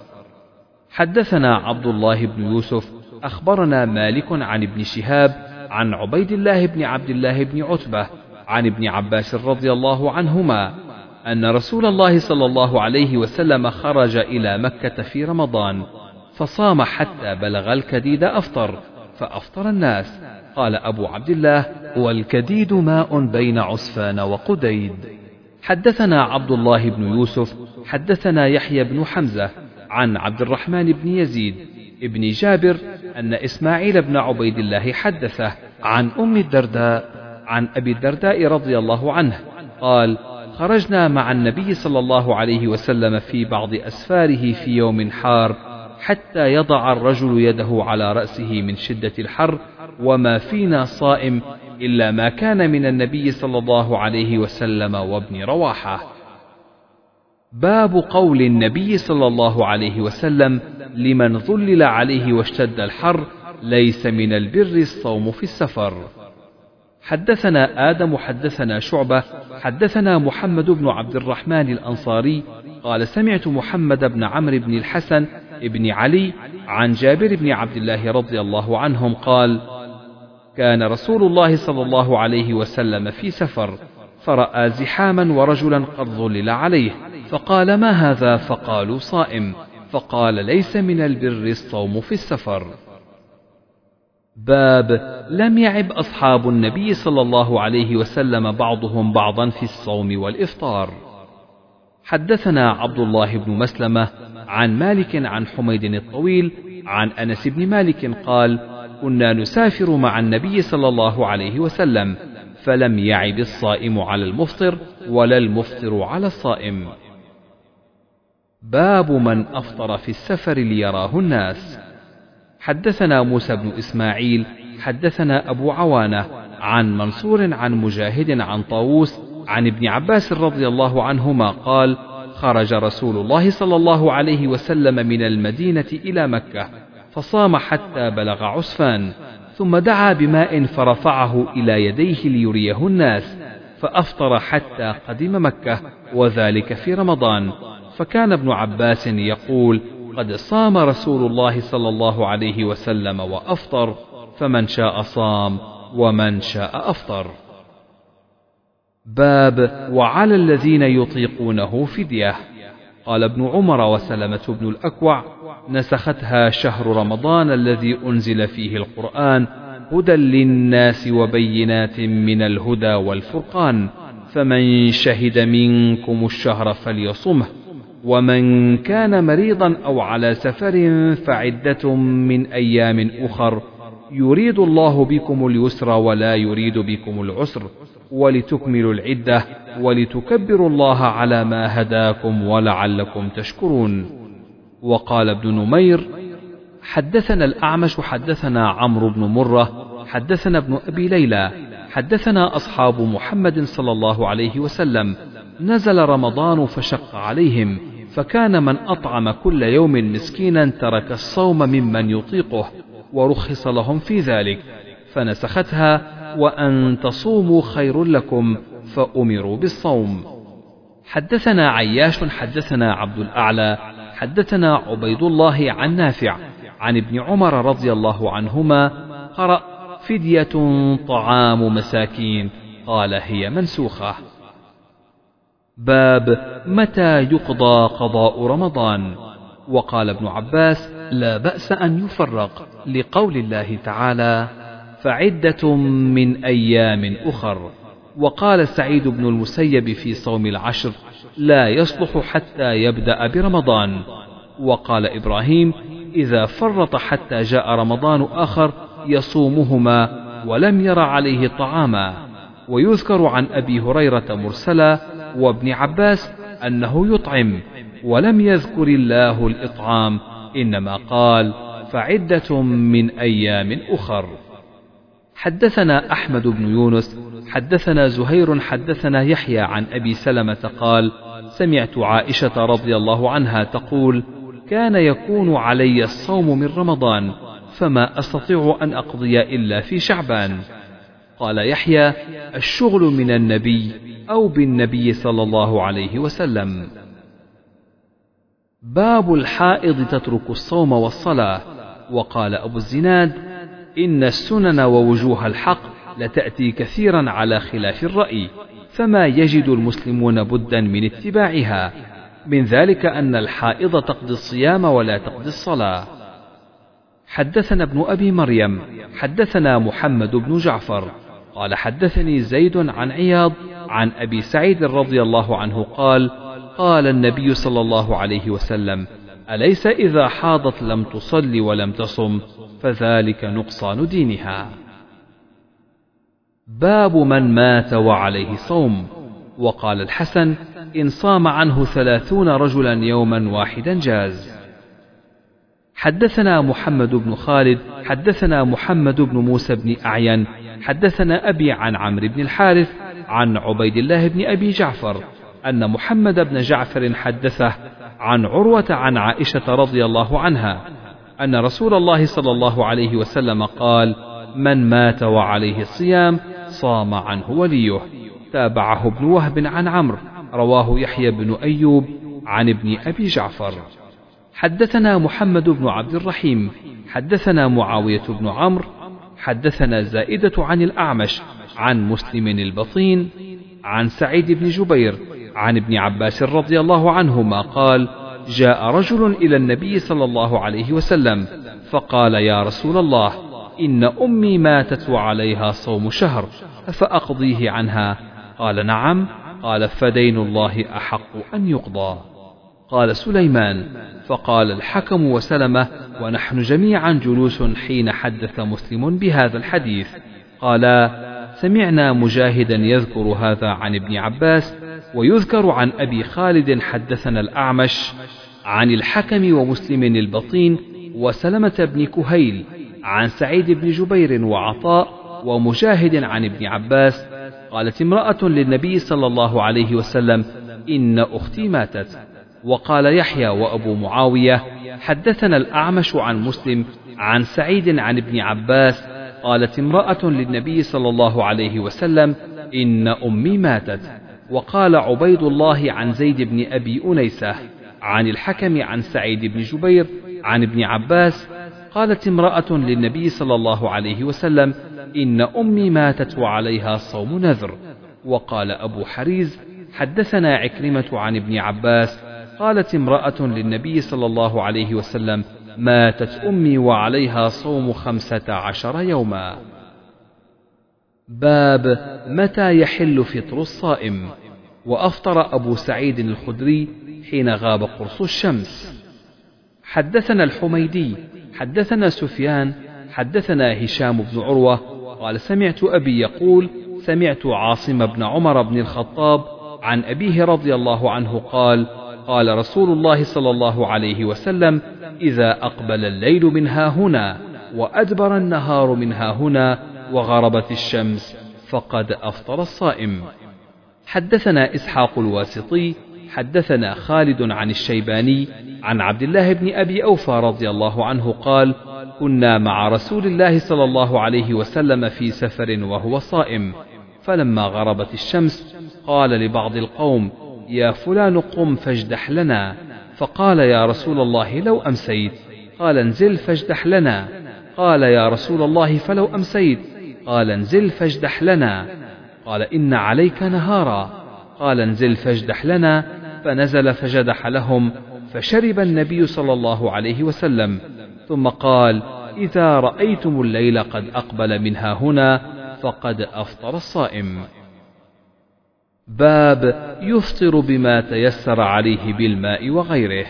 حدثنا عبد الله بن يوسف أخبرنا مالك عن ابن شهاب عن عبيد الله بن عبد الله بن عتبة عن ابن عباس رضي الله عنهما أن رسول الله صلى الله عليه وسلم خرج إلى مكة في رمضان. فصام حتى بلغ الكديد أفطر فأفطر الناس. قال أبو عبد الله والكديد ماء بين عسفان وقديد. حدثنا عبد الله بن يوسف حدثنا يحيى بن حمزة عن عبد الرحمن بن يزيد ابن جابر أن إسماعيل بن عبيد الله حدثه عن أم الدرداء عن أبي الدرداء رضي الله عنه. قال خرجنا مع النبي صلى الله عليه وسلم في بعض أسفاره في يوم حار حتى يضع الرجل يده على رأسه من شدة الحر وما فينا صائم إلا ما كان من النبي صلى الله عليه وسلم وابن رواحة. باب قول النبي صلى الله عليه وسلم لمن ظلل عليه واشتد الحر ليس من البر الصوم في السفر. حدثنا آدم حدثنا شعبة حدثنا محمد بن عبد الرحمن الأنصاري قال سمعت محمد بن عمرو بن الحسن بن علي عن جابر بن عبد الله رضي الله عنهم قال كان رسول الله صلى الله عليه وسلم في سفر فرأى زحاما ورجلا قد ظلل عليه فقال ما هذا؟ فقالوا صائم. فقال ليس من البر الصوم في السفر. باب لم يعب أصحاب النبي صلى الله عليه وسلم بعضهم بعضا في الصوم والإفطار. حدثنا عبد الله بن مسلمة عن مالك عن حميد الطويل عن أنس بن مالك قال كنا نسافر مع النبي صلى الله عليه وسلم فلم يعب الصائم على المفطر ولا المفطر على الصائم. باب من أفطر في السفر ليراه الناس. حدثنا موسى بن إسماعيل حدثنا أبو عوانة عن منصور عن مجاهد عن طاووس عن ابن عباس رضي الله عنهما قال خرج رسول الله صلى الله عليه وسلم من المدينة إلى مكة فصام حتى بلغ عسفان ثم دعا بماء فرفعه إلى يديه ليريه الناس فأفطر حتى قدم مكة وذلك في رمضان. فكان ابن عباس يقول قد صام رسول الله صلى الله عليه وسلم وأفطر فمن شاء صام ومن شاء أفطر. باب وعلى الذين يطيقونه فدية. قال ابن عمر وسلمة بن الأكوع نسختها شهر رمضان الذي أنزل فيه القرآن هدى للناس وبينات من الهدى والفرقان. فمن شهد منكم الشهر فليصمه ومن كان مريضا أو على سفر فعدة من أيام أخر يريد الله بكم اليسر ولا يريد بكم العسر. ولتكملوا العدة ولتكبروا الله على ما هداكم ولعلكم تشكرون. وقال ابن نمير حدثنا الأعمش حدثنا عمرو بن مرة حدثنا ابن أبي ليلى حدثنا أصحاب محمد صلى الله عليه وسلم. نزل رمضان فشق عليهم فكان من أطعم كل يوم مسكينا ترك الصوم ممن يطيقه ورخص لهم في ذلك فنسختها وأن تصوموا خير لكم فأمروا بالصوم. حدثنا عياش حدثنا عبد الأعلى حدثنا عبيد الله عن نافع عن ابن عمر رضي الله عنهما قرأ فدية طعام مساكين قال هي منسوخة. باب متى يقضى قضاء رمضان؟ وقال ابن عباس لا بأس أن يفرق لقول الله تعالى فعدة من أيام أخر. وقال سعيد بن المسيب في صوم العشر لا يصلح حتى يبدأ برمضان. وقال إبراهيم إذا فرط حتى جاء رمضان آخر يصومهما ولم ير عليه طعاما. ويذكر عن أبي هريرة مرسلا وابن عباس أنه يطعم ولم يذكر الله الإطعام إنما قال فعدة من أيام أخر. حدثنا أحمد بن يونس حدثنا زهير حدثنا يحيى عن أبي سلمة قال سمعت عائشة رضي الله عنها تقول كان يكون علي الصوم من رمضان فما أستطيع أن أقضي إلا في شعبان. قال يحيى الشغل من النبي أو بالنبي صلى الله عليه وسلم. باب الحائض تترك الصوم والصلاة وقال أبو الزناد إن السنن ووجوه الحق لتأتي كثيرا على خلاف الرأي فما يجد المسلمون بدا من اتباعها من ذلك أن الحائض تقضي الصيام ولا تقضي الصلاة. حدثنا ابن أبي مريم حدثنا محمد بن جعفر قال حدثني زيد عن عياض عن أبي سعيد رضي الله عنه قال قال النبي صلى الله عليه وسلم أليس إذا حاضت لم تصل ولم تصم؟ فذلك نقصان دينها. باب من مات وعليه صوم. وقال الحسن إن صام عنه ثلاثون رجلا يوما واحدا جاز. حدثنا محمد بن خالد حدثنا محمد بن موسى بن أعين حدثنا أبي عن عمرو بن الحارث عن عبيد الله بن أبي جعفر أن محمد بن جعفر حدثه عن عروة عن عائشة رضي الله عنها أن رسول الله صلى الله عليه وسلم قال من مات وعليه الصيام صام عنه وليه. تابعه ابن وهب عن عمرو رواه يحيى بن أيوب عن ابن أبي جعفر. حدثنا محمد بن عبد الرحيم حدثنا معاوية بن عمرو حدثنا زائدة عن الأعمش عن مسلم البطين عن سعيد بن جبير عن ابن عباس رضي الله عنهما قال جاء رجل إلى النبي صلى الله عليه وسلم فقال يا رسول الله إن أمي ماتت وعليها صوم شهر أفأقضيه عنها؟ قال نعم. قال فدين الله أحق أن يقضى. قال سليمان فقال الحكم وسلمة ونحن جميعا جلوس حين حدث مسلم بهذا الحديث. قالا سمعنا مجاهدا يذكر هذا عن ابن عباس ويذكر عن أبي خالد حدثنا الأعمش عن الحكم ومسلم البطين وسلمة بن كهيل عن سعيد بن جبير وعطاء ومجاهد عن ابن عباس قالت امرأة للنبي صلى الله عليه وسلم إن أختي ماتت. وقال يحيى وأبو معاوية حدثنا الأعمش عن مسلم عن سعيد عن ابن عباس قالت امرأة للنبي صلى الله عليه وسلم إن أمي ماتت. وقال عبيد الله عن زيد بن أبي أنيسة عن الحكم عن سعيد بن جبير عن ابن عباس قالت امرأة للنبي صلى الله عليه وسلم إن أمي ماتت وعليها صوم نذر. وقال أبو حريز حدثنا عكرمة عن ابن عباس قالت امرأة للنبي صلى الله عليه وسلم ماتت أمي وعليها صوم خمسة عشر يوما. باب متى يحل فطر الصائم؟ وأفطر أبو سعيد الخدري حين غاب قرص الشمس. حدثنا الحميدي حدثنا سفيان حدثنا هشام بن عروة قال سمعت أبي يقول سمعت عاصم بن عمر بن الخطاب عن أبيه رضي الله عنه قال قال رسول الله صلى الله عليه وسلم إذا أقبل الليل من ها هنا وأدبر النهار من ها هنا وغربت الشمس فقد أفطر الصائم. حدثنا إسحاق الواسطي حدثنا خالد عن الشيباني عن عبد الله بن أبي أوفى رضي الله عنه قال كنا مع رسول الله صلى الله عليه وسلم في سفر وهو صائم. فلما غربت الشمس قال لبعض القوم يا فلان قم فاجدح لنا. فقال يا رسول الله لو أمسيت. قال انزل فاجدح لنا. قال يا رسول الله فلو أمسيت. قال انزل فاجدح لنا. قال إن عليك نهارا. قال انزل فاجدح لنا. فنزل فجدح لهم فشرب النبي صلى الله عليه وسلم. ثم قال إذا رأيتم الليل قد أقبل منها هنا فقد أفطر الصائم. باب يفطر بما تيسر عليه بالماء وغيره.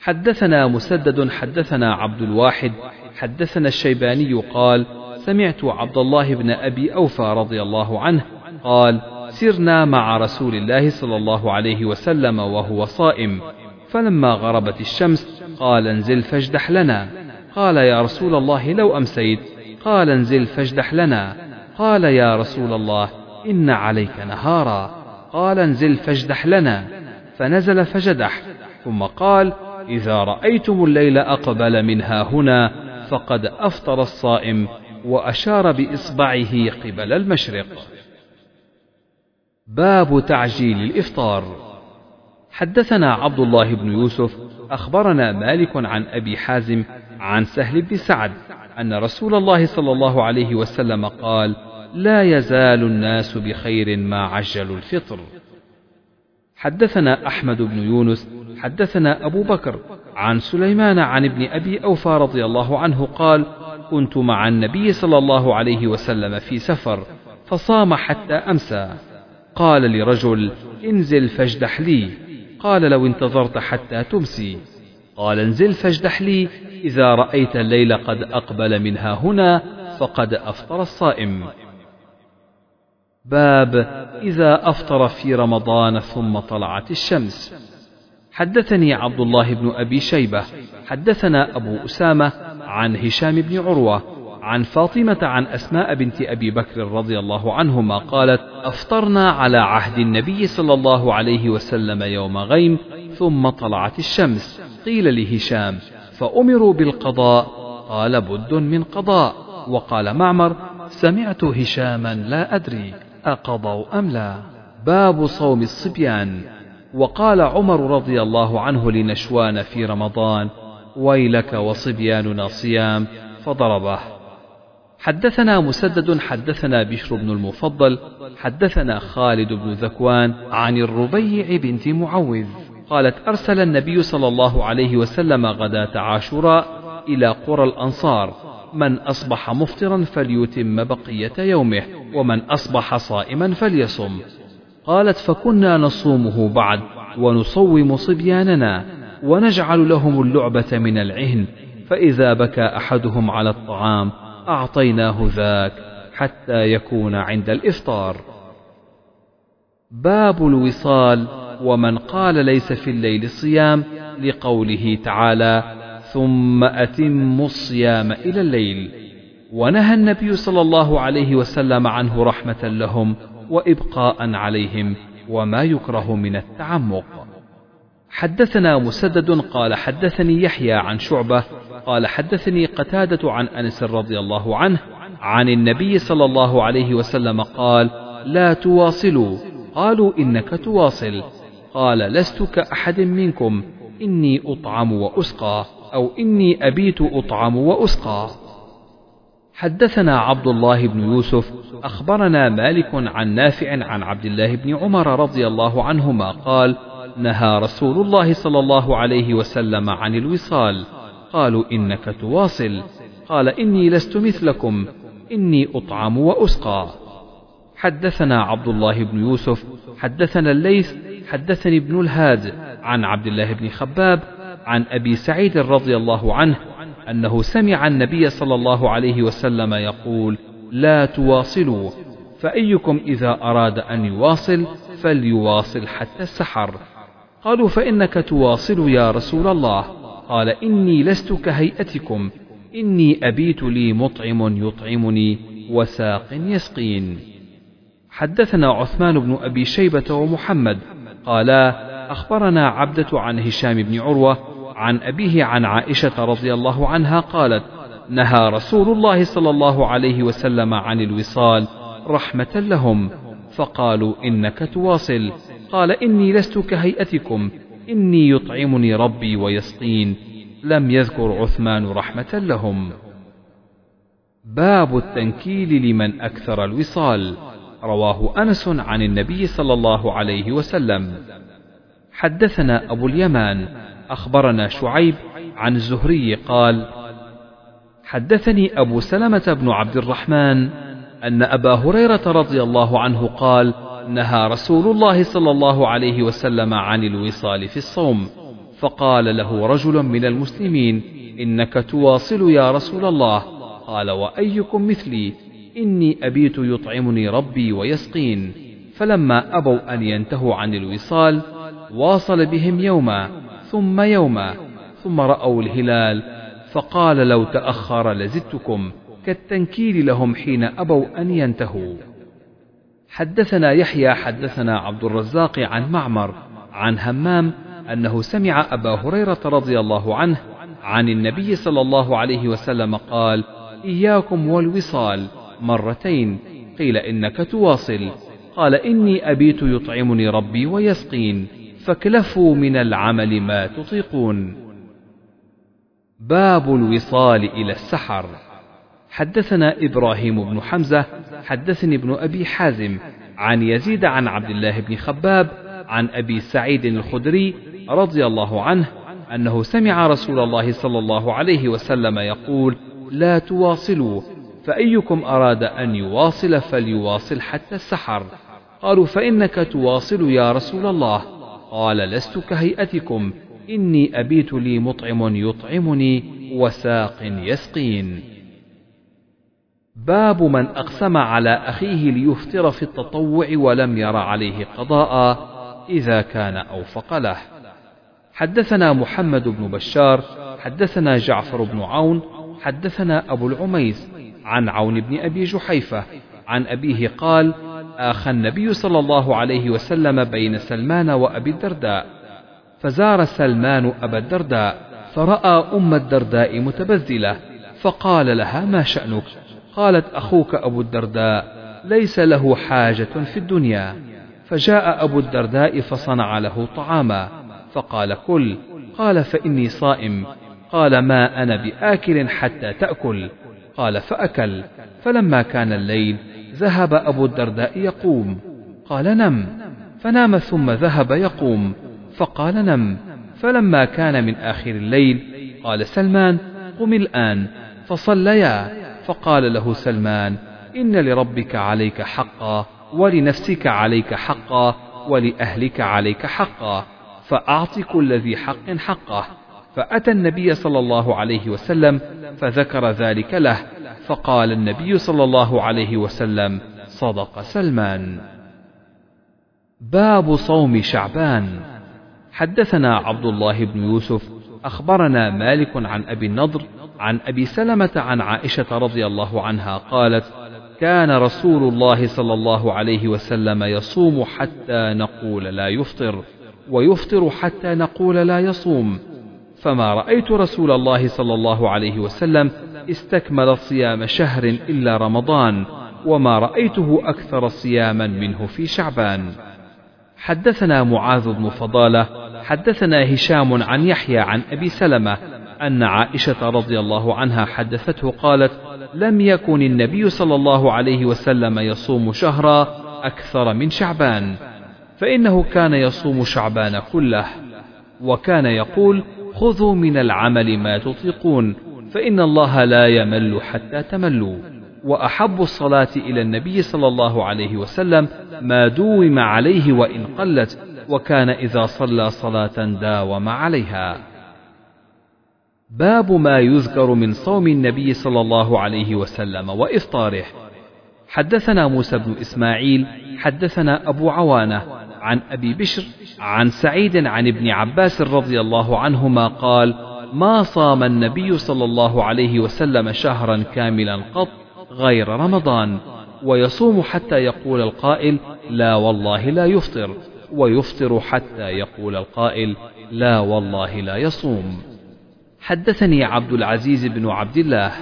حدثنا مسدد حدثنا عبد الواحد حدثنا الشيباني قال سمعت عبد الله بن أبي أوفى رضي الله عنه قال سرنا مع رسول الله صلى الله عليه وسلم وهو صائم. فلما غربت الشمس قال انزل فاجدح لنا. قال يا رسول الله لو أمسيت. قال انزل فاجدح لنا. قال يا رسول الله إن عليك نهارا. قال انزل فاجدح لنا. فنزل فجدح. ثم قال إذا رأيتم الليل أقبل منها هنا فقد أفطر الصائم. وأشار بإصبعه قبل المشرق. باب تعجيل الإفطار. حدثنا عبد الله بن يوسف أخبرنا مالك عن أبي حازم عن سهل بن سعد أن رسول الله صلى الله عليه وسلم قال لا يزال الناس بخير ما عجلوا الفطر. حدثنا أحمد بن يونس حدثنا أبو بكر عن سليمان عن ابن أبي أوفى رضي الله عنه قال كنت مع النبي صلى الله عليه وسلم في سفر فصام حتى أمسى. قال لرجل انزل فاجدح لي. قال لو انتظرت حتى تمسي. قال انزل فاجدح لي. إذا رأيت الليل قد أقبل منها هنا فقد أفطر الصائم. باب إذا أفطر في رمضان ثم طلعت الشمس. حدثني عبد الله بن أبي شيبة حدثنا أبو أسامة عن هشام بن عروة عن فاطمة عن أسماء بنت أبي بكر رضي الله عنهما قالت أفطرنا على عهد النبي صلى الله عليه وسلم يوم غيم ثم طلعت الشمس قيل لهشام فأمروا بالقضاء قال بد من قضاء وقال معمر سمعت هشاما لا أدري أقضوا أم لا؟ باب صوم الصبيان. وقال عمر رضي الله عنه لنشوان في رمضان ويلك وصبياننا صيام فضربه. حدثنا مسدد حدثنا بشر بن المفضل حدثنا خالد بن ذكوان عن الربيع بنت معوذ قالت أرسل النبي صلى الله عليه وسلم غداة عاشوراء إلى قرى الأنصار من أصبح مفطرا فليتم بقية يومه ومن أصبح صائما فليصم. قالت فكنا نصومه بعد ونصوم صبياننا ونجعل لهم اللعبة من العهن فإذا بكى أحدهم على الطعام أعطيناه ذاك حتى يكون عند الإفطار. باب الوصال ومن قال ليس في الليل صيام لقوله تعالى ثم أتم الصيام إلى الليل ونهى النبي صلى الله عليه وسلم عنه رحمة لهم وإبقاء عليهم وما يكره من التعمق. حدثنا مسدد قال حدثني يحيى عن شعبة قال حدثني قتادة عن أنس رضي الله عنه عن النبي صلى الله عليه وسلم قال لا تواصلوا. قالوا إنك تواصل. قال لست كأحد منكم. إني أطعم وأسقى أو إني أبيت أطعم وأسقى. حدثنا عبد الله بن يوسف أخبرنا مالك عن نافع عن عبد الله بن عمر رضي الله عنهما قال نهى رسول الله صلى الله عليه وسلم عن الوصال. قالوا إنك تواصل. قال إني لست مثلكم إني أطعم وأسقى. حدثنا عبد الله بن يوسف حدثنا الليث حدثني ابن الهاد عن عبد الله بن خباب عن أبي سعيد رضي الله عنه أنه سمع النبي صلى الله عليه وسلم يقول لا تواصلوا فأيكم إذا أراد أن يواصل فليواصل حتى السحر. قالوا فإنك تواصل يا رسول الله. قال إني لست كهيئتكم إني أبيت لي مطعم يطعمني وساق يسقين. حدثنا عثمان بن أبي شيبة ومحمد. قالا أخبرنا عبدة عن هشام بن عروة عن أبيه عن عائشة رضي الله عنها قالت نهى رسول الله صلى الله عليه وسلم عن الوصال رحمة لهم فقالوا إنك تواصل. قال إني لست كهيئتكم إني يطعمني ربي ويسقين. لم يذكر عثمان رحمة لهم. باب التنكيل لمن أكثر الوصال رواه أنس عن النبي صلى الله عليه وسلم. حدثنا أبو اليمان أخبرنا شعيب عن الزهري قال حدثني أبو سلمة بن عبد الرحمن أن أبا هريرة رضي الله عنه قال نهى رسول الله صلى الله عليه وسلم عن الوصال في الصوم فقال له رجل من المسلمين إنك تواصل يا رسول الله. قال وأيكم مثلي؟ إني أبيت يطعمني ربي ويسقين. فلما أبوا أن ينتهوا عن الوصال واصل بهم يوما ثم يوما ثم رأوا الهلال فقال لو تأخر لزدتكم كالتنكيل لهم حين أبوا أن ينتهوا. حدثنا يحيى حدثنا عبد الرزاق عن معمر عن همام أنه سمع أبا هريرة رضي الله عنه عن النبي صلى الله عليه وسلم قال إياكم والوصال مرتين قيل إنك تواصل قال إني أبيت يطعمني ربي ويسقين فاكلفوا من العمل ما تطيقون. باب الوصال إلى السحر. حدثنا إبراهيم بن حمزة حدثني ابن أبي حازم عن يزيد عن عبد الله بن خباب عن أبي سعيد الخدري رضي الله عنه أنه سمع رسول الله صلى الله عليه وسلم يقول لا تواصلوا فأيكم أراد أن يواصل فليواصل حتى السحر قالوا فإنك تواصل يا رسول الله قال لست كهيئتكم. إني أبيت لي مطعم يطعمني وساق يسقين. باب من أقسم على أخيه ليفطر في التطوع ولم ير عليه قضاء إذا كان أوفق له. حدثنا محمد بن بشار حدثنا جعفر بن عون حدثنا أبو العميس عن عون بن أبي جحيفة عن أبيه قال آخى النبي صلى الله عليه وسلم بين سلمان وأبي الدرداء. فزار سلمان أبا الدرداء فرأى أم الدرداء متبذلة فقال لها ما شأنك؟ قالت أخوك أبو الدرداء ليس له حاجة في الدنيا. فجاء أبو الدرداء فصنع له طعاما فقال كل. قال فإني صائم. قال ما أنا بآكل حتى تأكل. قال فأكل. فلما كان الليل ذهب أبو الدرداء يقوم. قال نم. فنام ثم ذهب يقوم. فقال نم. فلما كان من آخر الليل قال سلمان قم الآن. فصليا. فقال له سلمان إن لربك عليك حقا ولنفسك عليك حقا ولأهلك عليك حقا فأعط كل ذي حق حقه. فأتى النبي صلى الله عليه وسلم فذكر ذلك له فقال النبي صلى الله عليه وسلم صدق سلمان. باب صوم شعبان. حدثنا عبد الله بن يوسف أخبرنا مالك عن أبي النضر عن أبي سلمة عن عائشة رضي الله عنها قالت كان رسول الله صلى الله عليه وسلم يصوم حتى نقول لا يفطر ويفطر حتى نقول لا يصوم. فما رأيت رسول الله صلى الله عليه وسلم استكمل صيام شهر إلا رمضان وما رأيته أكثر صياما منه في شعبان. حدثنا معاذ بن فضالة حدثنا هشام عن يحيى عن أبي سلمة أن عائشة رضي الله عنها حدثته قالت لم يكن النبي صلى الله عليه وسلم يصوم شهرا أكثر من شعبان فإنه كان يصوم شعبان كله. وكان يقول خذوا من العمل ما تطيقون فإن الله لا يمل حتى تملوا. وأحب الصلاة إلى النبي صلى الله عليه وسلم ما دوم عليه وإن قلت وكان إذا صلى صلاة داوم عليها. باب ما يذكر من صوم النبي صلى الله عليه وسلم وإفطاره. حدثنا موسى بن إسماعيل حدثنا أبو عوانة عن أبي بشر عن سعيد عن ابن عباس رضي الله عنهما قال ما صام النبي صلى الله عليه وسلم شهرا كاملا قط غير رمضان ويصوم حتى يقول القائل لا والله لا يفطر ويفطر حتى يقول القائل لا والله لا يصوم حدثني عبد العزيز بن عبد الله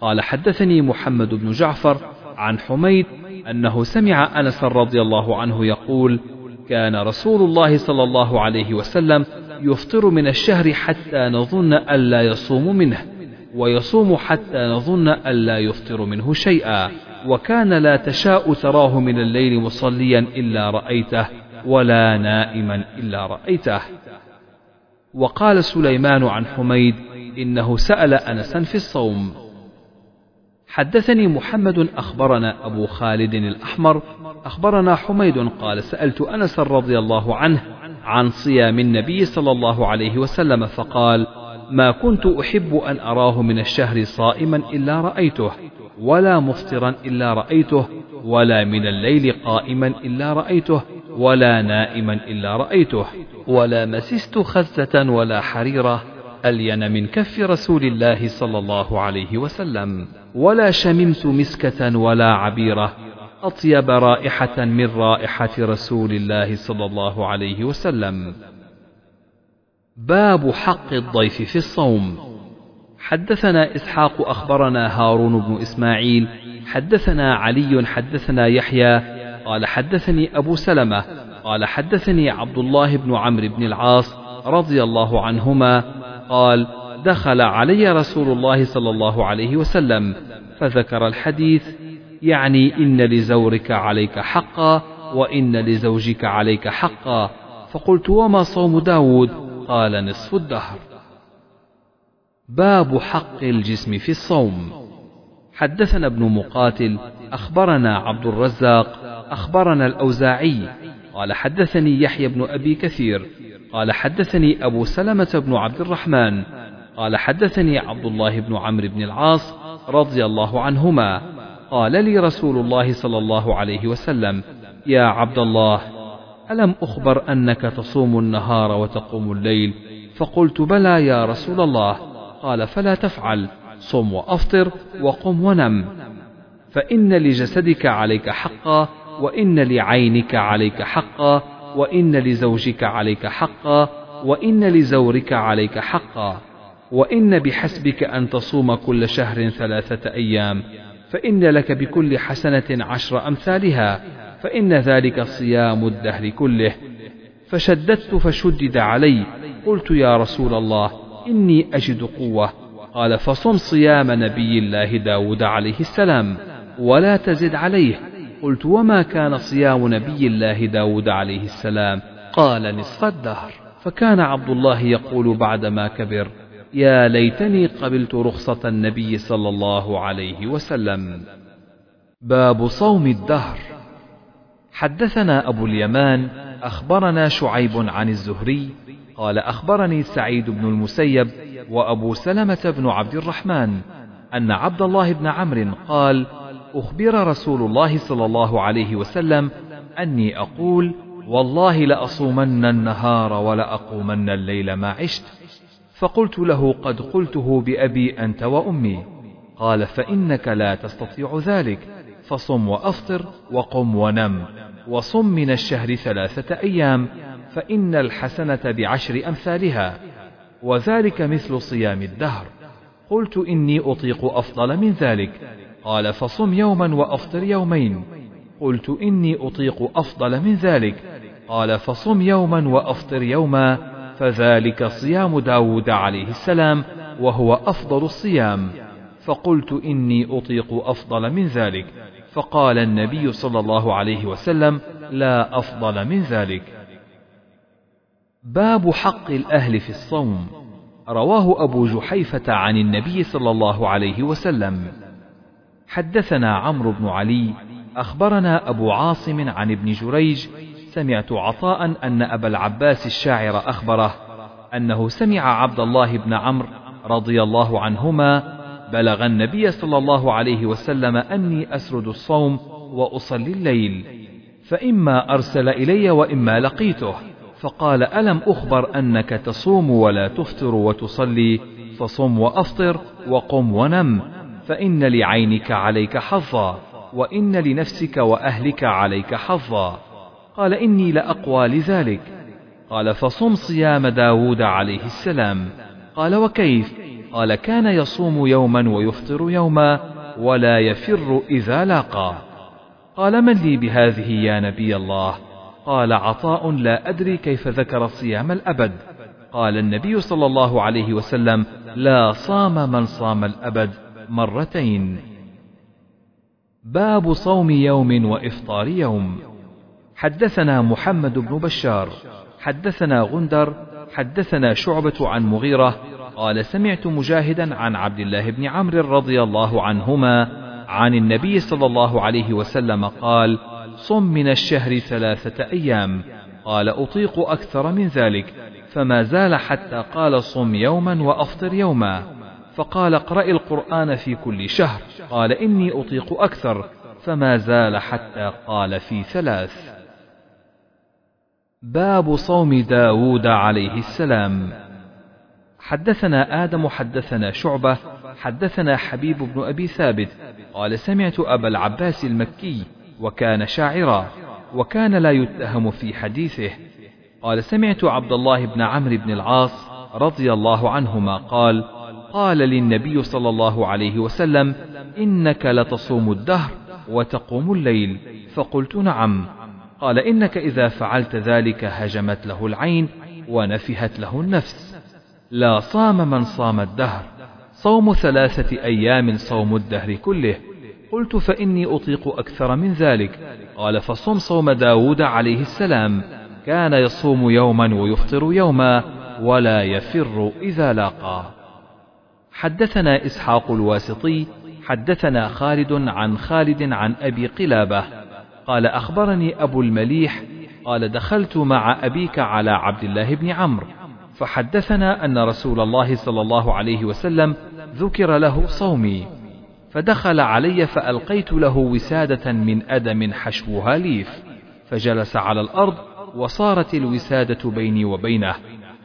قال حدثني محمد بن جعفر عن حميد أنه سمع أنس رضي الله عنه يقول كان رسول الله صلى الله عليه وسلم يفطر من الشهر حتى نظن ألا يصوم منه ويصوم حتى نظن ألا يفطر منه شيئا وكان لا تشاء تراه من الليل مصليا إلا رأيته ولا نائما إلا رأيته. وقال سليمان عن حميد إنه سأل أنسا في الصوم. حدثني محمد أخبرنا أبو خالد الأحمر أخبرنا حميد قال سألت أنس رضي الله عنه عن صيام النبي صلى الله عليه وسلم فقال ما كنت أحب أن أراه من الشهر صائما إلا رأيته ولا مفطرا إلا رأيته ولا من الليل قائما إلا رأيته ولا نائما إلا رأيته ولا مسست خزة ولا حريرة ألين من كف رسول الله صلى الله عليه وسلم. ولا شممت مسكة ولا عبيرة. أطيب رائحة من رائحة رسول الله صلى الله عليه وسلم. باب حق الضيف في الصوم. حدثنا إسحاق أخبرنا هارون بن إسماعيل. حدثنا علي حدثنا يحيى. قال حدثني أبو سلمة. قال حدثني عبد الله بن عمرو بن العاص رضي الله عنهما قال دخل علي رسول الله صلى الله عليه وسلم فذكر الحديث يعني إن لزورك عليك حقا وإن لزوجك عليك حقا. فقلت وما صوم داود؟ قال نصف الدهر. باب حق الجسم في الصوم. حدثنا ابن مقاتل أخبرنا عبد الرزاق أخبرنا الأوزاعي قال حدثني يحيى بن أبي كثير قال حدثني أبو سلمة بن عبد الرحمن قال حدثني عبد الله بن عمرو بن العاص رضي الله عنهما قال لي رسول الله صلى الله عليه وسلم يا عبد الله ألم أخبر أنك تصوم النهار وتقوم الليل؟ فقلت بلى يا رسول الله. قال فلا تفعل صم وأفطر وقم ونم. فإن لجسدك عليك حقا وإن لعينك عليك حقا وإن لزوجك عليك حقا وإن لزورك عليك حقا وإن بحسبك أن تصوم كل شهر ثلاثة أيام فإن لك بكل حسنة عشر أمثالها فإن ذلك صيام الدهر كله. فشددت فشدد علي قلت يا رسول الله إني أجد قوة. قال فصم صيام نبي الله داود عليه السلام ولا تزد عليه. قلت وما كان صيام نبي الله داود عليه السلام؟ قال نصف الدهر. فكان عبد الله يقول بعدما كبر يا ليتني قبلت رخصة النبي صلى الله عليه وسلم. باب صوم الدهر. حدثنا أبو اليمان أخبرنا شعيب عن الزهري قال أخبرني سعيد بن المسيب وأبو سلمة بن عبد الرحمن أن عبد الله بن عمرو قال أخبر رسول الله صلى الله عليه وسلم أني أقول والله لأصومن النهار ولأقومن الليل ما عشت. فقلت له قد قلته بأبي أنت وأمي. قال فإنك لا تستطيع ذلك. فصم وأفطر وقم ونم. وصم من الشهر ثلاثة أيام فإن الحسنة بعشر أمثالها. وذلك مثل صيام الدهر. قلت إني أطيق أفضل من ذلك. قال فصم يوما وأفطر يومين. قلت إني أطيق أفضل من ذلك. قال فصم يوما وأفطر يوما فذلك صيام داود عليه السلام وهو أفضل الصيام. فقلت إني أطيق أفضل من ذلك. فقال النبي صلى الله عليه وسلم لا أفضل من ذلك. باب حق الأهل في الصوم. رواه أبو جحيفة عن النبي صلى الله عليه وسلم. حدثنا عمرو بن علي أخبرنا أبو عاصم عن ابن جريج سمعت عطاء أن أبا العباس الشاعر أخبره أنه سمع عبد الله بن عمرو رضي الله عنهما بلغ النبي صلى الله عليه وسلم أني أسرد الصوم وأصلي الليل فإما أرسل إلي وإما لقيته فقال ألم أخبر أنك تصوم ولا تفطر وتصلي فصم وأفطر وقم ونم. فإن لعينك عليك حظا وإن لنفسك وأهلك عليك حظا. قال إني لأقوى لذلك. قال فصم صيام داود عليه السلام. قال وكيف؟ قال كان يصوم يوما ويفطر يوما ولا يفر إذا لاقى. قال من لي بهذه يا نبي الله؟ قال عطاء لا أدري كيف ذكر صيام الأبد. قال النبي صلى الله عليه وسلم لا صام من صام الأبد. مرتين. باب صوم يوم وإفطار يوم. حدثنا محمد بن بشار حدثنا غندر حدثنا شعبة عن مغيرة قال سمعت مجاهدا عن عبد الله بن عمرو رضي الله عنهما عن النبي صلى الله عليه وسلم قال صم من الشهر ثلاثة أيام. قال أطيق أكثر من ذلك. فما زال حتى قال صم يوما وأفطر يوما. فقال اقرأ القرآن في كل شهر. قال إني أطيق أكثر فما زال حتى قال في ثلاث. باب صوم داود عليه السلام. حدثنا آدم حدثنا شعبة حدثنا حبيب بن أبي ثابت. قال سمعت أبا العباس المكي وكان شاعرا وكان لا يتهم في حديثه. قال سمعت عبد الله بن عمرو بن العاص رضي الله عنهما قال قال للنبي صلى الله عليه وسلم إنك لتصوم الدهر وتقوم الليل. فقلت نعم. قال إنك إذا فعلت ذلك هجمت له العين ونفهت له النفس. لا صام من صام الدهر. صوم ثلاثة أيام صوم الدهر كله. قلت فإني أطيق أكثر من ذلك. قال فصم صوم داود عليه السلام. كان يصوم يوما ويفطر يوما ولا يفر إذا لاقى. حدثنا إسحاق الواسطي حدثنا خالد عن خالد عن أبي قلابة. قال أخبرني أبو المليح قال دخلت مع أبيك على عبد الله بن عمرو. فحدثنا أن رسول الله صلى الله عليه وسلم ذكر له صومي. فدخل علي فألقيت له وسادة من أدم حشوها ليف. فجلس على الأرض وصارت الوسادة بيني وبينه.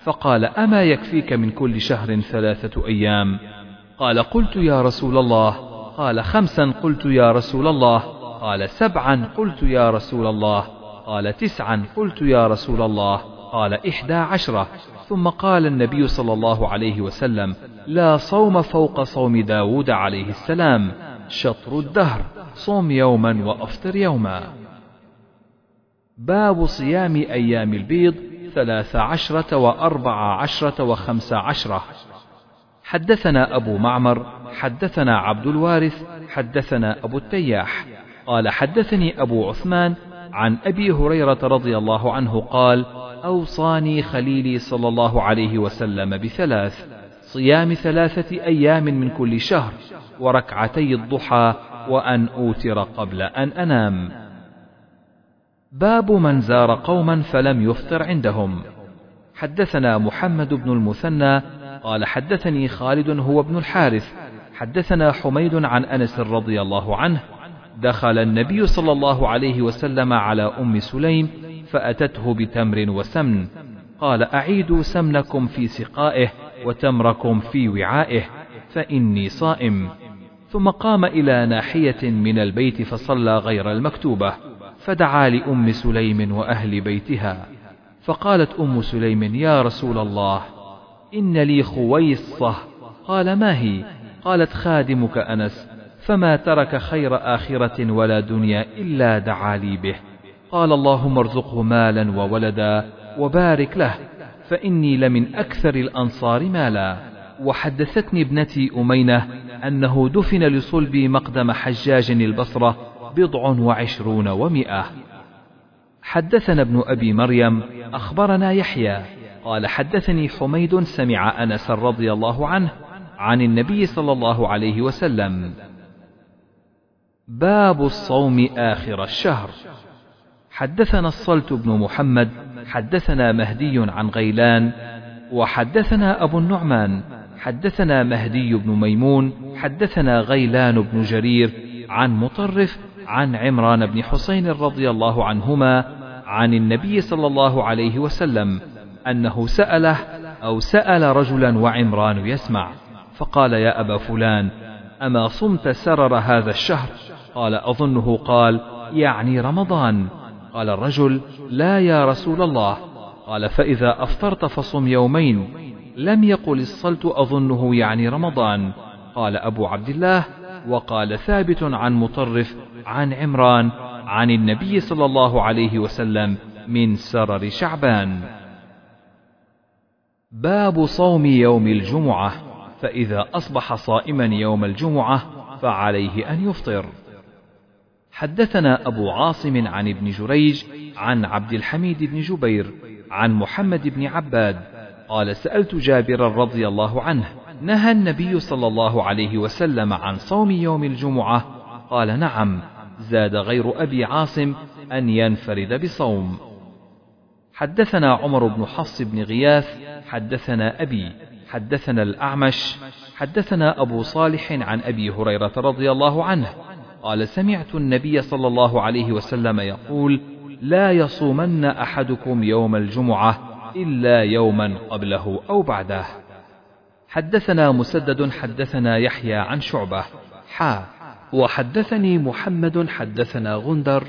فقال أما يكفيك من كل شهر ثلاثة أيام؟ قال قلت يا رسول الله. قال خمسا قلت يا رسول الله. قال سبعا قلت يا رسول الله. قال تسعا قلت يا رسول الله. قال إحدى عشرة. ثم قال النبي صلى الله عليه وسلم لا صوم فوق صوم داود عليه السلام شطر الدهر صوم يوما وأفطر يوما. باب صيام أيام البيض ثلاث عشرة وأربع عشرة وخمس عشرة. حدثنا أبو معمر حدثنا عبد الوارث حدثنا أبو التياح. قال حدثني أبو عثمان عن أبي هريرة رضي الله عنه قال أوصاني خليلي صلى الله عليه وسلم بثلاث صيام ثلاثة أيام من كل شهر وركعتي الضحى وأن أوتر قبل أن أنام. باب من زار قوما فلم يفطر عندهم. حدثنا محمد بن المثنى قال حدثني خالد هو ابن الحارث. حدثنا حميد عن أنس رضي الله عنه. دخل النبي صلى الله عليه وسلم على أم سليم فأتته بتمر وسمن. قال أعيدوا سمنكم في سقائه وتمركم في وعائه فإني صائم. ثم قام إلى ناحية من البيت فصلى غير المكتوبة. فدعا لأم سليم وأهل بيتها فقالت أم سليم يا رسول الله إن لي خويصة. قال ما هي؟ قالت خادمك أنس فما ترك خير آخرة ولا دنيا إلا دعا لي به. قال اللهم ارزقه مالا وولدا وبارك له فإني لمن أكثر الأنصار مالا. وحدثتني ابنتي أمينة أنه دفن لصلبي مقدم حجاج البصرة بضع وعشرون ومائة حدثنا ابن أبي مريم أخبرنا يحيى قال حدثني حميد سمع أنس رضي الله عنه عن النبي صلى الله عليه وسلم. باب الصوم آخر الشهر. حدثنا الصلت بن محمد حدثنا مهدي عن غيلان وحدثنا أبو النعمان حدثنا مهدي بن ميمون حدثنا غيلان بن جرير عن مطرف عن عمران بن حسين رضي الله عنهما عن النبي صلى الله عليه وسلم أنه سأله أو سأل رجلا وعمران يسمع فقال يا أبا فلان أما صمت سرر هذا الشهر قال أظنه قال يعني رمضان قال الرجل لا يا رسول الله قال فإذا أفطرت فصم يومين لم يقل الصلت أظنه يعني رمضان قال أبو عبد الله وقال ثابت عن مطرف عن عمران عن النبي صلى الله عليه وسلم من سرر شعبان. باب صوم يوم الجمعة فإذا أصبح صائما يوم الجمعة فعليه أن يفطر. حدثنا أبو عاصم عن ابن جريج عن عبد الحميد بن جبير عن محمد بن عباد قال سألت جابرا رضي الله عنه نهى النبي صلى الله عليه وسلم عن صوم يوم الجمعة قال نعم زاد غير أبي عاصم أن ينفرد بصوم. حدثنا عمر بن حفص بن غياث حدثنا أبي حدثنا الأعمش حدثنا أبو صالح عن أبي هريرة رضي الله عنه قال سمعت النبي صلى الله عليه وسلم يقول لا يصومن أحدكم يوم الجمعة إلا يوما قبله أو بعده. حدثنا مسدد حدثنا يحيى عن شعبة حا وحدثني محمد حدثنا غندر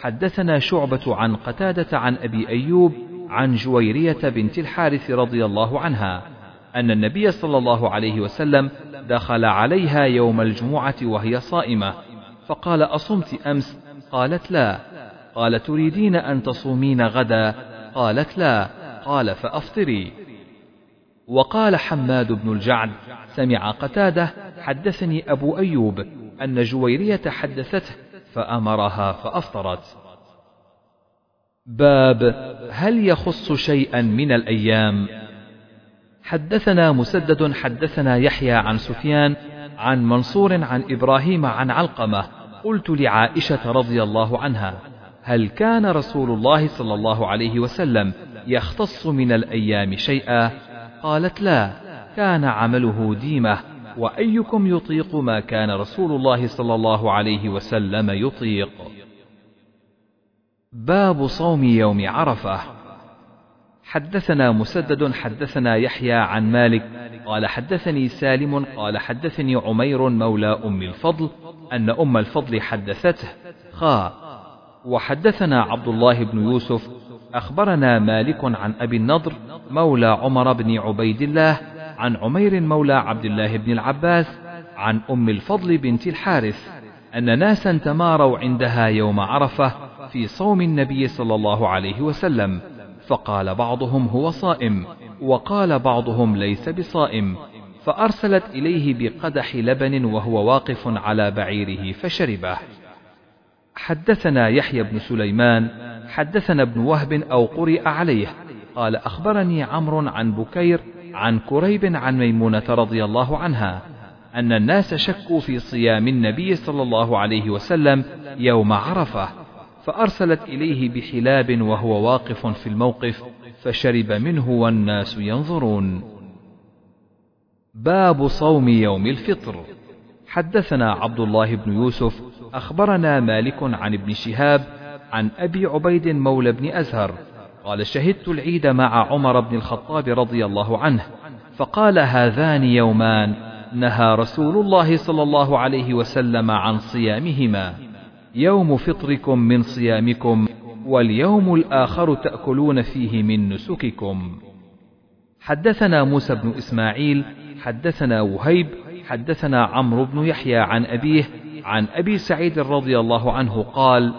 حدثنا شعبة عن قتادة عن أبي أيوب عن جويرية بنت الحارث رضي الله عنها أن النبي صلى الله عليه وسلم دخل عليها يوم الجمعة وهي صائمة فقال أصمت أمس؟ قالت لا. قال تريدين أن تصومين غدا؟ قالت لا. قال فأفطري. وقال حماد بن الجعد سمع قتادة حدثني أبو أيوب أن جويرية حدثته فأمرها فأفطرت. باب هل يخص شيئا من الأيام؟ حدثنا مسدد حدثنا يحيى عن سفيان عن منصور عن إبراهيم عن علقمة. قلت لعائشة رضي الله عنها هل كان رسول الله صلى الله عليه وسلم يختص من الأيام شيئا؟ قالت لا كان عمله ديمة. وأيكم يطيق ما كان رسول الله صلى الله عليه وسلم يطيق. باب صوم يوم عرفة. حدثنا مسدد حدثنا يحيى عن مالك قال حدثني سالم قال حدثني عمير مولى أم الفضل أن أم الفضل حدثته خا. وحدثنا عبد الله بن يوسف أخبرنا مالك عن أبي النضر مولى عمر بن عبيد الله عن عمير مولى عبد الله بن العباس عن أم الفضل بنت الحارث أن ناسا تماروا عندها يوم عرفة في صوم النبي صلى الله عليه وسلم فقال بعضهم هو صائم وقال بعضهم ليس بصائم فأرسلت إليه بقدح لبن وهو واقف على بعيره فشربه. حدثنا يحيى بن سليمان حدثنا ابن وهب أو قرئ عليه قال أخبرني عمرو عن بكير عن كريب عن ميمونة رضي الله عنها أن الناس شكوا في صيام النبي صلى الله عليه وسلم يوم عرفة فأرسلت إليه بحلاب وهو واقف في الموقف فشرب منه والناس ينظرون. باب صوم يوم الفطر. حدثنا عبد الله بن يوسف أخبرنا مالك عن ابن شهاب عن أبي عبيد مولى بن أزهر قال شهدت العيد مع عمر بن الخطاب رضي الله عنه فقال هذان يومان نهى رسول الله صلى الله عليه وسلم عن صيامهما. يوم فطركم من صيامكم واليوم الآخر تأكلون فيه من نسككم. حدثنا موسى بن إسماعيل حدثنا وهيب حدثنا عمرو بن يحيى عن أبيه عن أبي سعيد رضي الله عنه قال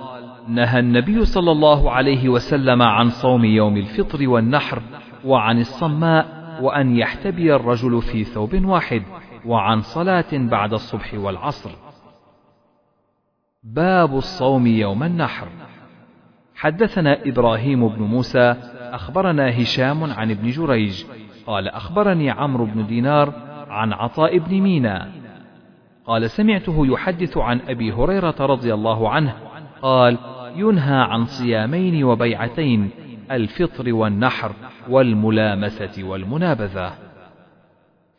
نهى النبي صلى الله عليه وسلم عن صوم يوم الفطر والنحر وعن الصماء وأن يحتبي الرجل في ثوب واحد وعن صلاة بعد الصبح والعصر. باب الصوم يوم النحر. حدثنا إبراهيم بن موسى أخبرنا هشام عن ابن جريج قال أخبرني عمرو بن دينار عن عطاء بن مينا. قال سمعته يحدث عن أبي هريرة رضي الله عنه قال ينهى عن صيامين وبيعتين الفطر والنحر والملامسة والمنابذة.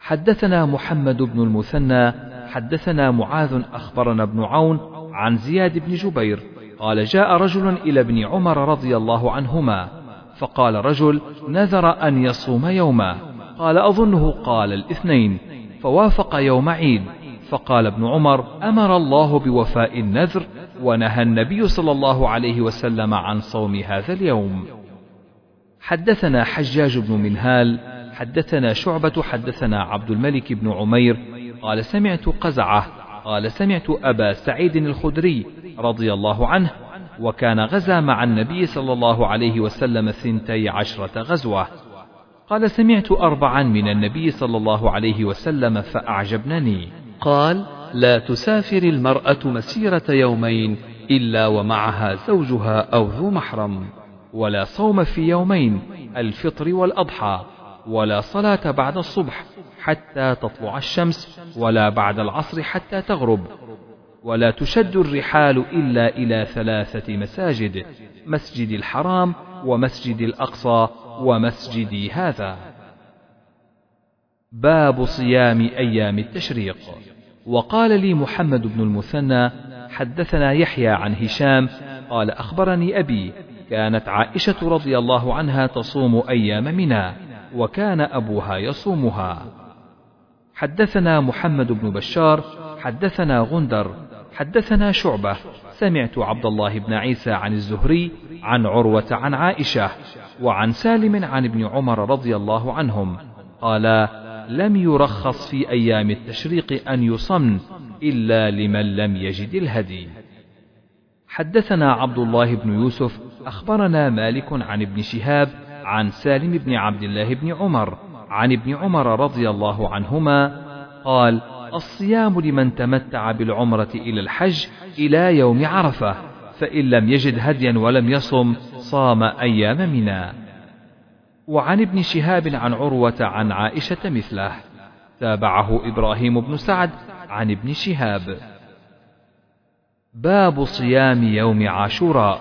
حدثنا محمد بن المثنى حدثنا معاذ أخبرنا ابن عون عن زياد بن جبير قال جاء رجل إلى ابن عمر رضي الله عنهما فقال رجل نذر أن يصوم يوما. قال أظنه قال الاثنين فوافق يوم عيد. فقال ابن عمر أمر الله بوفاء النذر ونهى النبي صلى الله عليه وسلم عن صوم هذا اليوم. حدثنا حجاج بن منهال حدثنا شعبة حدثنا عبد الملك بن عمير قال سمعت قزعة قال سمعت أبا سعيد الخدري رضي الله عنه وكان غزا مع النبي صلى الله عليه وسلم ثنتي عشرة غزوة. قال سمعت أربعا من النبي صلى الله عليه وسلم فأعجبنني. قال لا تسافر المرأة مسيرة يومين إلا ومعها زوجها أو ذو محرم ولا صوم في يومين الفطر والأضحى ولا صلاة بعد الصبح حتى تطلع الشمس ولا بعد العصر حتى تغرب. ولا تشد الرحال إلا إلى ثلاثة مساجد مسجد الحرام ومسجد الأقصى ومسجدي هذا. باب صيام أيام التشريق. وقال لي محمد بن المثنى حدثنا يحيى عن هشام قال أخبرني أبي كانت عائشة رضي الله عنها تصوم أيام منى وكان أبوها يصومها. حدثنا محمد بن بشار حدثنا غندر حدثنا شعبة سمعت عبد الله بن عيسى عن الزهري عن عروة عن عائشة وعن سالم عن ابن عمر رضي الله عنهم قال لم يرخص في أيام التشريق أن يصمن إلا لمن لم يجد الهدي. حدثنا عبد الله بن يوسف أخبرنا مالك عن ابن شهاب عن سالم بن عبد الله بن عمر عن ابن عمر رضي الله عنهما قال الصيام لمن تمتع بالعمرة إلى الحج إلى يوم عرفة فإن لم يجد هديا ولم يصم صام أيام منى. وعن ابن شهاب عن عروة عن عائشة مثله. تابعه إبراهيم بن سعد عن ابن شهاب. باب صيام يوم عاشوراء.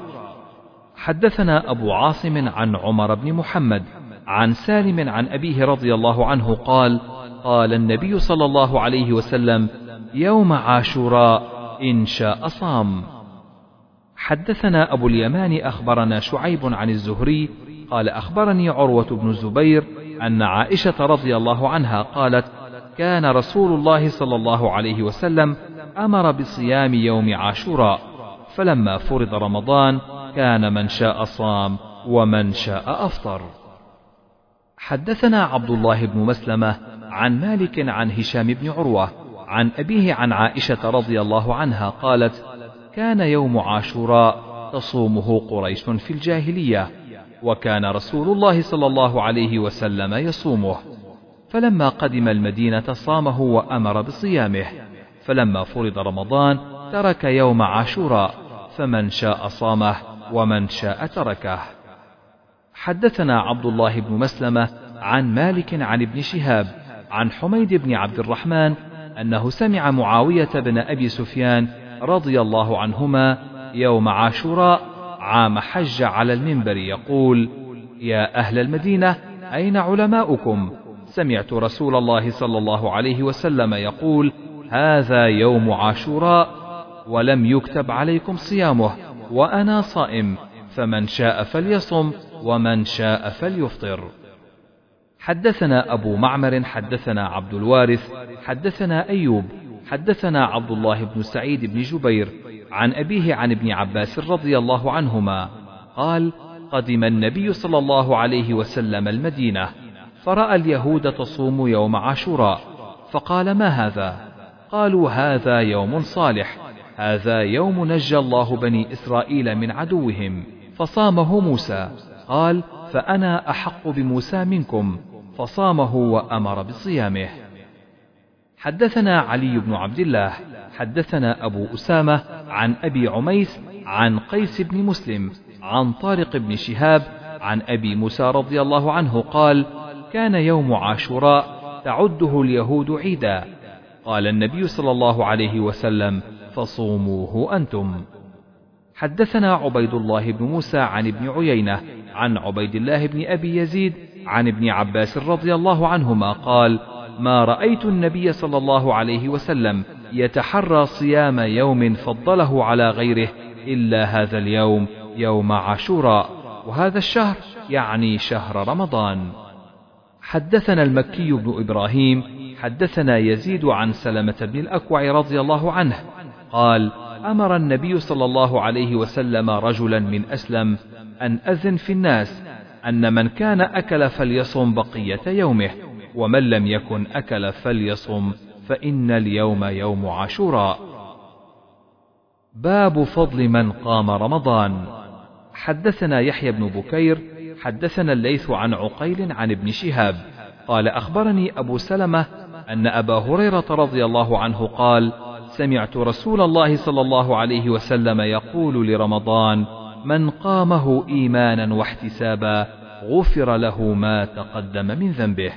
حدثنا أبو عاصم عن عمر بن محمد عن سالم عن أبيه رضي الله عنه قال قال النبي صلى الله عليه وسلم يوم عاشوراء إن شاء صام. حدثنا أبو اليمان أخبرنا شعيب عن الزهري قال أخبرني عروة بن الزبير أن عائشة رضي الله عنها قالت كان رسول الله صلى الله عليه وسلم أمر بصيام يوم عاشوراء فلما فرض رمضان كان من شاء صام ومن شاء أفطر. حدثنا عبد الله بن مسلمة عن مالك عن هشام بن عروة عن أبيه عن عائشة رضي الله عنها قالت كان يوم عاشوراء تصومه قريش في الجاهلية وكان رسول الله صلى الله عليه وسلم يصومه. فلما قدم المدينة صامه وأمر بصيامه. فلما فرض رمضان ترك يوم عاشوراء. فمن شاء صامه ومن شاء تركه. حدثنا عبد الله بن مسلمة عن مالك عن ابن شهاب عن حميد بن عبد الرحمن أنه سمع معاوية بن أبي سفيان رضي الله عنهما يوم عاشوراء عام حج على المنبر يقول يا أهل المدينة أين علماؤكم؟ سمعت رسول الله صلى الله عليه وسلم يقول هذا يوم عاشوراء ولم يكتب عليكم صيامه وأنا صائم فمن شاء فليصم ومن شاء فليفطر. حدثنا أبو معمر حدثنا عبد الوارث حدثنا أيوب حدثنا عبد الله بن سعيد بن جبير عن أبيه عن ابن عباس رضي الله عنهما. قال قدم النبي صلى الله عليه وسلم المدينة فرأى اليهود تصوم يوم عاشوراء فقال ما هذا؟ قالوا هذا يوم صالح هذا يوم نجى الله بني إسرائيل من عدوهم فصامه موسى. قال فأنا أحق بموسى منكم. فصامه وأمر بصيامه. حدثنا علي بن عبد الله حدثنا أبو أسامة عن أبي عميس عن قيس بن مسلم عن طارق بن شهاب عن أبي موسى رضي الله عنه قال كان يوم عاشوراء تعده اليهود عيدا. قال النبي صلى الله عليه وسلم فصوموه أنتم. حدثنا عبيد الله بن موسى عن ابن عيينة عن عبيد الله بن أبي يزيد عن ابن عباس رضي الله عنهما قال ما رأيت النبي صلى الله عليه وسلم يتحرى صيام يوم فضله على غيره إلا هذا اليوم يوم عاشوراء وهذا الشهر يعني شهر رمضان. حدثنا المكي بن إبراهيم حدثنا يزيد عن سلمة بن الأكوع رضي الله عنه قال أمر النبي صلى الله عليه وسلم رجلا من أسلم أن أذن في الناس أن من كان أكل فليصم بقية يومه. ومن لم يكن أكل فليصم فإن اليوم يوم عاشوراء. باب فضل من قام رمضان. حدثنا يحيى بن بكير حدثنا الليث عن عقيل عن ابن شهاب. قال أخبرني أبو سلمة أن أبا هريرة رضي الله عنه قال سمعت رسول الله صلى الله عليه وسلم يقول لرمضان من قامه إيمانا واحتسابا غفر له ما تقدم من ذنبه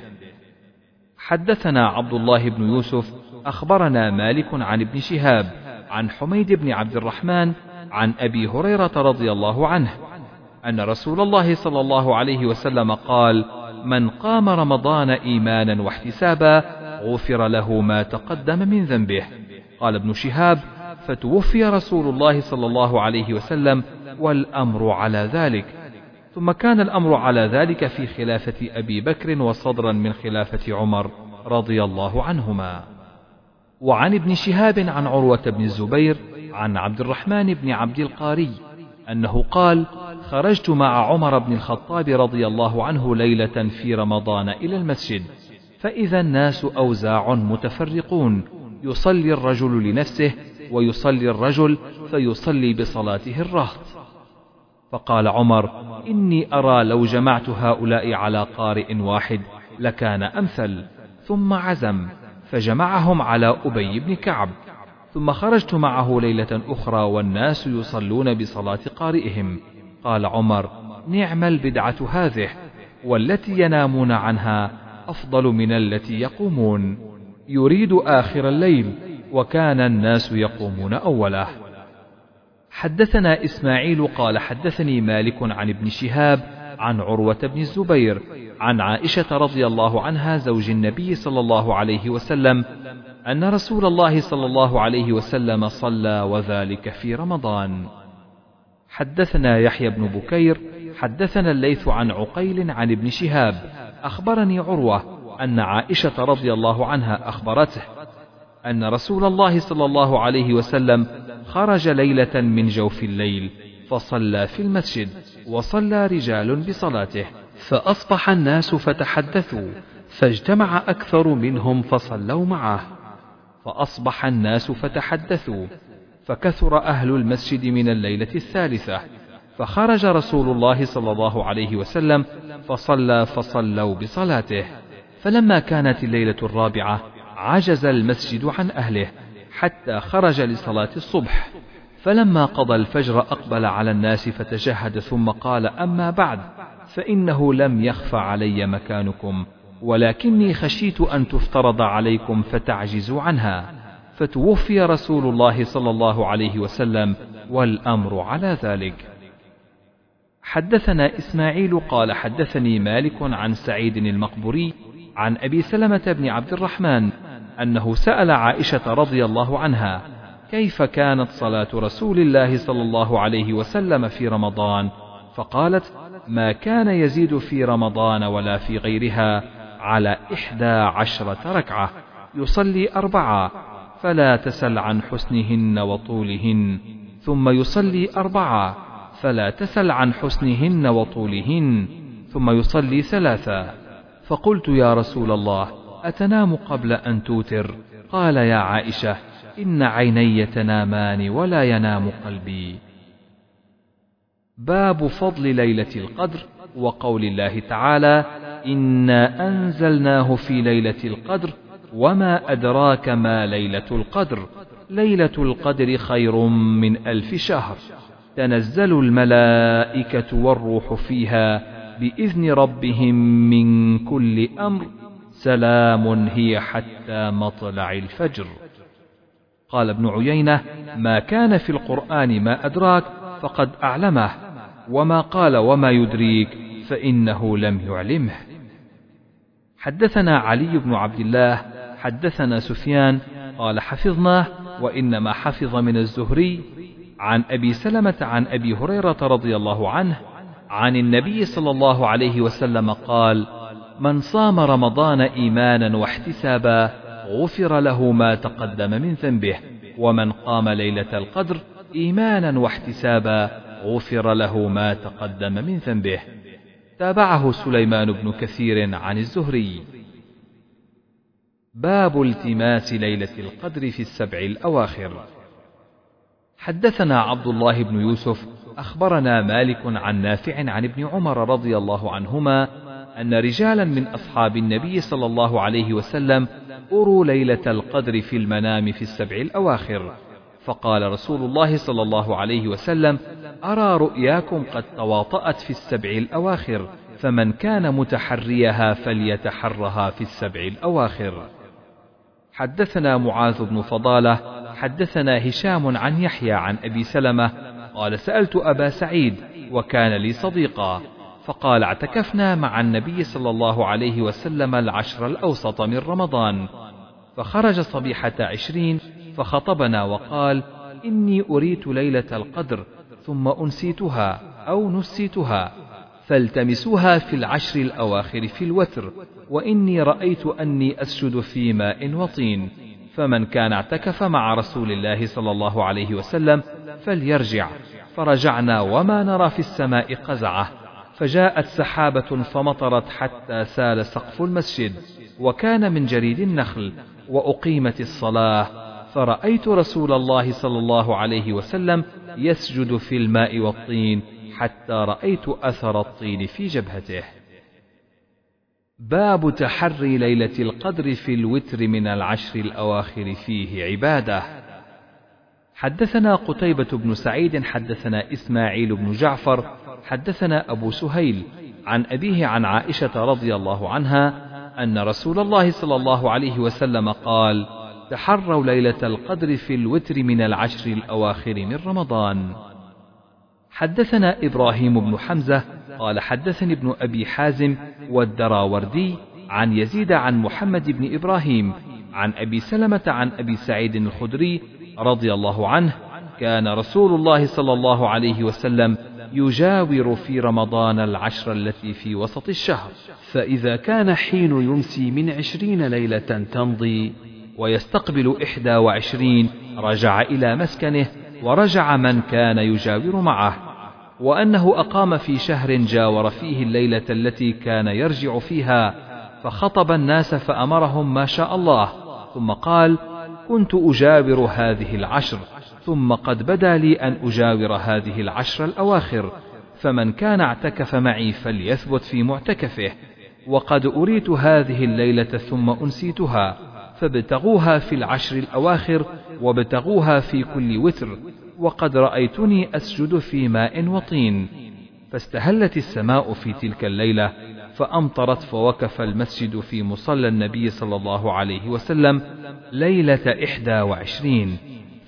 حدثنا عبد الله بن يوسف أخبرنا مالك عن ابن شهاب عن حميد بن عبد الرحمن عن أبي هريرة رضي الله عنه أن رسول الله صلى الله عليه وسلم قال من قام رمضان إيمانا واحتسابا غفر له ما تقدم من ذنبه. قال ابن شهاب فتوفي رسول الله صلى الله عليه وسلم والأمر على ذلك. ثم كان الأمر على ذلك في خلافة أبي بكر وصدرا من خلافة عمر رضي الله عنهما. وعن ابن شهاب عن عروة بن الزبير عن عبد الرحمن بن عبد القاري أنه قال خرجت مع عمر بن الخطاب رضي الله عنه ليلة في رمضان إلى المسجد فإذا الناس أوزاع متفرقون يصلي الرجل لنفسه ويصلي الرجل فيصلي بصلاته الرهط. فقال عمر إني أرى لو جمعت هؤلاء على قارئ واحد لكان أمثل ثم عزم فجمعهم على أبي بن كعب ثم خرجت معه ليلة أخرى والناس يصلون بصلاة قارئهم. قال عمر نعم البدعة هذه والتي ينامون عنها أفضل من التي يقومون. يريد آخر الليل وكان الناس يقومون أوله. حدثنا إسماعيل قال حدثني مالك عن ابن شهاب عن عروة بن الزبير عن عائشة رضي الله عنها زوج النبي صلى الله عليه وسلم أن رسول الله صلى الله عليه وسلم صلى وذلك في رمضان. حدثنا يحيى بن بكير حدثنا الليث عن عقيل عن ابن شهاب أخبرني عروة أن عائشة رضي الله عنها أخبرته أن رسول الله صلى الله عليه وسلم خرج ليلة من جوف الليل فصلى في المسجد وصلى رجال بصلاته فأصبح الناس فتحدثوا فاجتمع أكثر منهم فصلوا معه فأصبح الناس فتحدثوا فكثر أهل المسجد من الليلة الثالثة فخرج رسول الله صلى الله عليه وسلم فصلى فصلوا بصلاته فلما كانت الليلة الرابعة عجز المسجد عن أهله حتى خرج لصلاة الصبح. فلما قضى الفجر أقبل على الناس فتشهد ثم قال أما بعد فإنه لم يخف علي مكانكم ولكني خشيت أن تفترض عليكم فتعجزوا عنها. فتوفي رسول الله صلى الله عليه وسلم والأمر على ذلك. حدثنا إسماعيل قال حدثني مالك عن سعيد المقبوري عن أبي سلمة بن عبد الرحمن أنه سأل عائشة رضي الله عنها كيف كانت صلاة رسول الله صلى الله عليه وسلم في رمضان؟ فقالت ما كان يزيد في رمضان ولا في غيرها على إحدى عشرة ركعة يصلي أربعة فلا تسل عن حسنهن وطولهن ثم يصلي أربعة فلا تسل عن حسنهن وطولهن ثم يصلي ثلاثة. فقلت يا رسول الله أتنام قبل أن توتر؟ قال يا عائشة إن عيني تنامان ولا ينام قلبي. باب فضل ليلة القدر وقول الله تعالى إنا أنزلناه في ليلة القدر وما أدراك ما ليلة القدر. ليلة القدر خير من ألف شهر. تنزل الملائكة والروح فيها بإذن ربهم من كل أمر. سلام هي حتى مطلع الفجر. قال ابن عيينة ما كان في القرآن ما أدراك فقد أعلمه وما قال وما يدريك فإنه لم يعلمه. حدثنا علي بن عبد الله حدثنا سفيان قال حفظناه وإنما حفظ من الزهري عن أبي سلمة عن أبي هريرة رضي الله عنه عن النبي صلى الله عليه وسلم قال من صام رمضان إيمانا واحتسابا غفر له ما تقدم من ذنبه. ومن قام ليلة القدر إيمانا واحتسابا غفر له ما تقدم من ذنبه. تابعه سليمان بن كثير عن الزهري. باب التماس ليلة القدر في السبع الأواخر. حدثنا عبد الله بن يوسف أخبرنا مالك عن نافع عن ابن عمر رضي الله عنهما أن رجالا من أصحاب النبي صلى الله عليه وسلم أروا ليلة القدر في المنام في السبع الأواخر. فقال رسول الله صلى الله عليه وسلم أرى رؤياكم قد تواطأت في السبع الأواخر فمن كان متحريها فليتحرها في السبع الأواخر. حدثنا معاذ بن فضالة حدثنا هشام عن يحيى عن أبي سلمة قال سألت أبا سعيد وكان لي صديقا. فقال اعتكفنا مع النبي صلى الله عليه وسلم العشر الأوسط من رمضان. فخرج صبيحة عشرين فخطبنا وقال إني أريت ليلة القدر ثم أنسيتها أو نسيتها فالتمسوها في العشر الأواخر في الوتر وإني رأيت أني أسجد في ماء وطين. فمن كان اعتكف مع رسول الله صلى الله عليه وسلم فليرجع. فرجعنا وما نرى في السماء قزعة. فجاءت سحابة فمطرت حتى سال سقف المسجد وكان من جريد النخل وأقيمت الصلاة فرأيت رسول الله صلى الله عليه وسلم يسجد في الماء والطين حتى رأيت أثر الطين في جبهته. باب تحري ليلة القدر في الوتر من العشر الأواخر فيه عبادة. حدثنا قتيبة بن سعيد حدثنا إسماعيل بن جعفر حدثنا أبو سهيل عن أبيه عن عائشة رضي الله عنها أن رسول الله صلى الله عليه وسلم قال: تحروا ليلة القدر في الوتر من العشر الأواخر من رمضان. حدثنا إبراهيم بن حمزة قال حدثني ابن أبي حازم والدراوردي عن يزيد عن محمد بن إبراهيم عن أبي سلمة عن أبي سعيد الخدري رضي الله عنه كان رسول الله صلى الله عليه وسلم يجاور في رمضان العشر التي في وسط الشهر. فإذا كان حين يمسي من عشرين ليلة تمضي ويستقبل إحدى وعشرين رجع إلى مسكنه ورجع من كان يجاور معه. وأنه أقام في شهر جاور فيه الليلة التي كان يرجع فيها فخطب الناس فأمرهم ما شاء الله. ثم قال كنت أجاور هذه العشر ثم قد بدا لي أن أجاور هذه العشر الأواخر فمن كان اعتكف معي فليثبت في معتكفه وقد أريت هذه الليلة ثم أنسيتها فابتغوها في العشر الأواخر وابتغوها في كل وتر وقد رأيتني أسجد في ماء وطين. فاستهلت السماء في تلك الليلة فأمطرت فوقف المسجد في مصلى النبي صلى الله عليه وسلم ليلة إحدى وعشرين.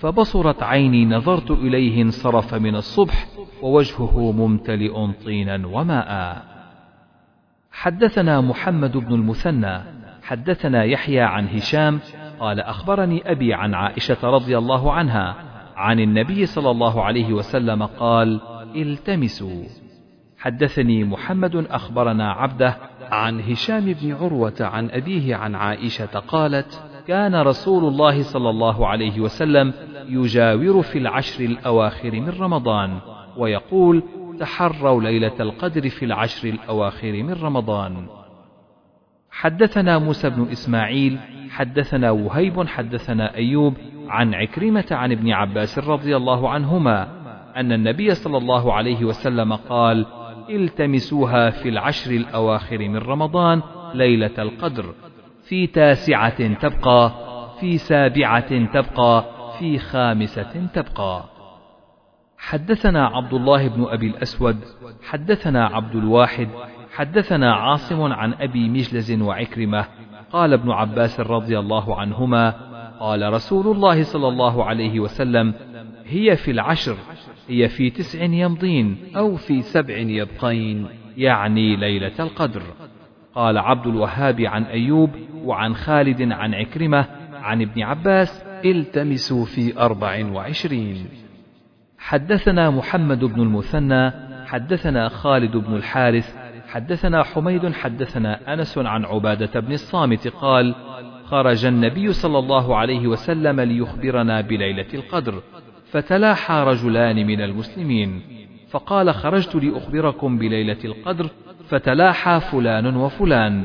فبصرت عيني نظرت إليه انصرف من الصبح ووجهه ممتلئ طينا وماء. حدثنا محمد بن المثنى حدثنا يحيى عن هشام قال أخبرني أبي عن عائشة رضي الله عنها عن النبي صلى الله عليه وسلم قال التمسوا. حدثني محمد أخبرنا عبده عن هشام بن عروة عن أبيه عن عائشة قالت كان رسول الله صلى الله عليه وسلم يجاور في العشر الأواخر من رمضان ويقول تحروا ليلة القدر في العشر الأواخر من رمضان. حدثنا موسى بن إسماعيل حدثنا وهيب حدثنا أيوب عن عكرمة عن ابن عباس رضي الله عنهما أن النبي صلى الله عليه وسلم قال التمسوها في العشر الأواخر من رمضان ليلة القدر. في تاسعة تبقى في سابعة تبقى في خامسة تبقى. حدثنا عبد الله بن أبي الأسود حدثنا عبد الواحد حدثنا عاصم عن أبي مجلز وعكرمة قال ابن عباس رضي الله عنهما قال رسول الله صلى الله عليه وسلم هي في العشر هي في تسع يمضين أو في سبع يبقين يعني ليلة القدر. قال عبد الوهاب عن أيوب وعن خالد عن عكرمة عن ابن عباس التمسوا في أربع وعشرين. حدثنا محمد بن المثنى حدثنا خالد بن الحارث حدثنا حميد حدثنا أنس عن عبادة بن الصامت قال خرج النبي صلى الله عليه وسلم ليخبرنا بليلة القدر فتلاحى رجلان من المسلمين فقال خرجت لأخبركم بليلة القدر فتلاحى فلان وفلان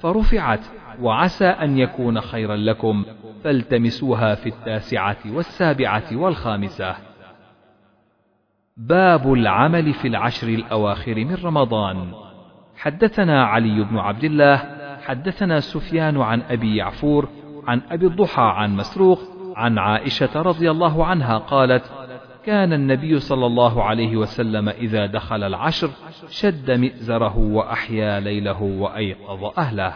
فرفعت وعسى أن يكون خيرا لكم فالتمسوها في التاسعة والسابعة والخامسة. باب العمل في العشر الأواخر من رمضان. حدثنا علي بن عبد الله حدثنا سفيان عن أبي يعفور عن أبي الضحى عن مسروق عن عائشة رضي الله عنها قالت كان النبي صلى الله عليه وسلم إذا دخل العشر شد مئزره وأحيا ليله وأيقظ أهله.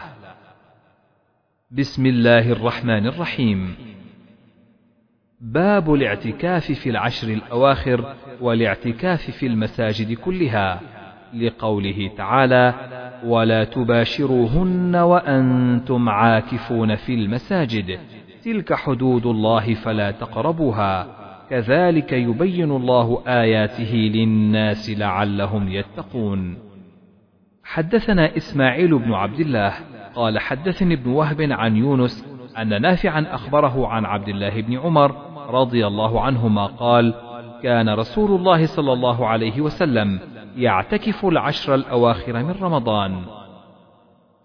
بسم الله الرحمن الرحيم. باب الاعتكاف في العشر الأواخر والاعتكاف في المساجد كلها لقوله تعالى ولا تباشروهن وأنتم عاكفون في المساجد تلك حدود الله فلا تقربوها. كذلك يبين الله آياته للناس لعلهم يتقون. حدثنا إسماعيل بن عبد الله قال حدثني ابن وهب عن يونس أن نافعا أخبره عن عبد الله بن عمر رضي الله عنهما قال كان رسول الله صلى الله عليه وسلم يعتكف العشر الأواخر من رمضان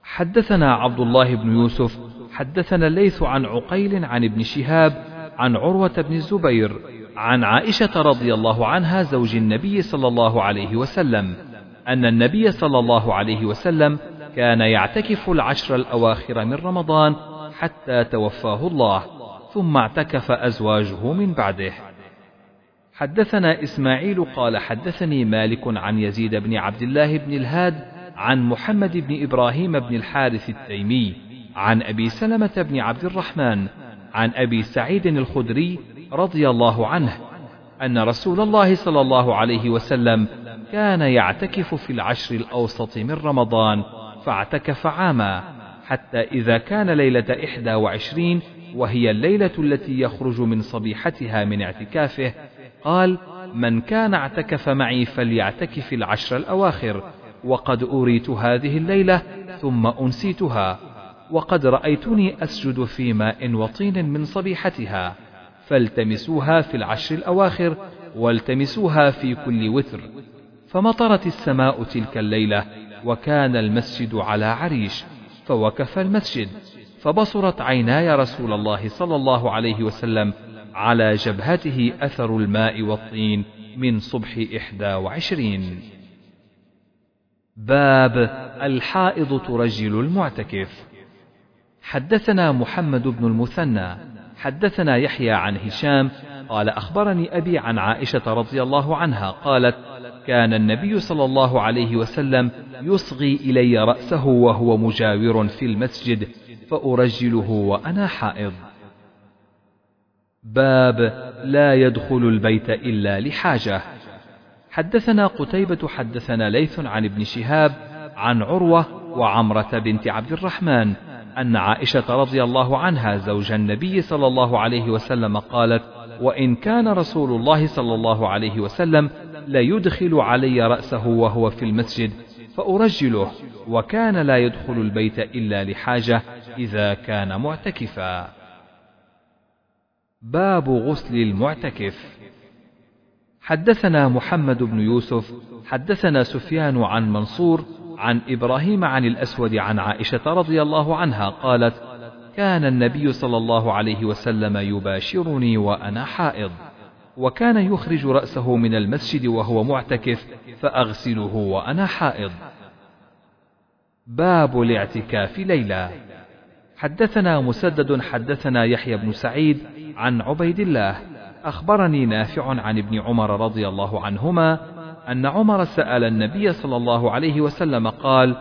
حدثنا عبد الله بن يوسف حدثنا الليث عن عقيل عن ابن شهاب عن عروة بن الزبير عن عائشة رضي الله عنها زوج النبي صلى الله عليه وسلم أن النبي صلى الله عليه وسلم كان يعتكف العشر الأواخر من رمضان حتى توفاه الله ثم اعتكف أزواجه من بعده. حدثنا إسماعيل قال حدثني مالك عن يزيد بن عبد الله بن الهاد عن محمد بن إبراهيم بن الحارث التيمي عن أبي سلمة بن عبد الرحمن عن أبي سعيد الخدري رضي الله عنه أن رسول الله صلى الله عليه وسلم كان يعتكف في العشر الأوسط من رمضان فاعتكف عاما حتى إذا كان ليلة إحدى وعشرين وهي الليلة التي يخرج من صبيحتها من اعتكافه قال من كان اعتكف معي فليعتكف العشر الأواخر وقد أريت هذه الليلة ثم أنسيتها. وقد رأيتني أسجد في ماء وطين من صبيحتها فالتمسوها في العشر الأواخر والتمسوها في كل وتر فمطرت السماء تلك الليلة وكان المسجد على عريش فوكف المسجد فبصرت عيناي رسول الله صلى الله عليه وسلم على جبهته أثر الماء والطين من صبح إحدى وعشرين. باب الحائض ترجل المعتكف. حدثنا محمد بن المثنى حدثنا يحيى عن هشام قال أخبرني أبي عن عائشة رضي الله عنها قالت كان النبي صلى الله عليه وسلم يصغي إلي رأسه وهو مجاور في المسجد فأرجله وأنا حائض. باب لا يدخل البيت إلا لحاجة. حدثنا قتيبة حدثنا ليث عن ابن شهاب عن عروة وعمرة بنت عبد الرحمن أن عائشة رضي الله عنها زوج النبي صلى الله عليه وسلم قالت وإن كان رسول الله صلى الله عليه وسلم ليدخل علي رأسه وهو في المسجد فأرجله وكان لا يدخل البيت إلا لحاجة إذا كان معتكفا. باب غسل المعتكف. حدثنا محمد بن يوسف حدثنا سفيان عن منصور عن إبراهيم عن الأسود عن عائشة رضي الله عنها قالت كان النبي صلى الله عليه وسلم يباشرني وأنا حائض وكان يخرج رأسه من المسجد وهو معتكف فأغسله وأنا حائض. باب الاعتكاف ليلا حدثنا مسدد حدثنا يحيى بن سعيد عن عبيد الله أخبرني نافع عن ابن عمر رضي الله عنهما أن عمر سأل النبي صلى الله عليه وسلم قال: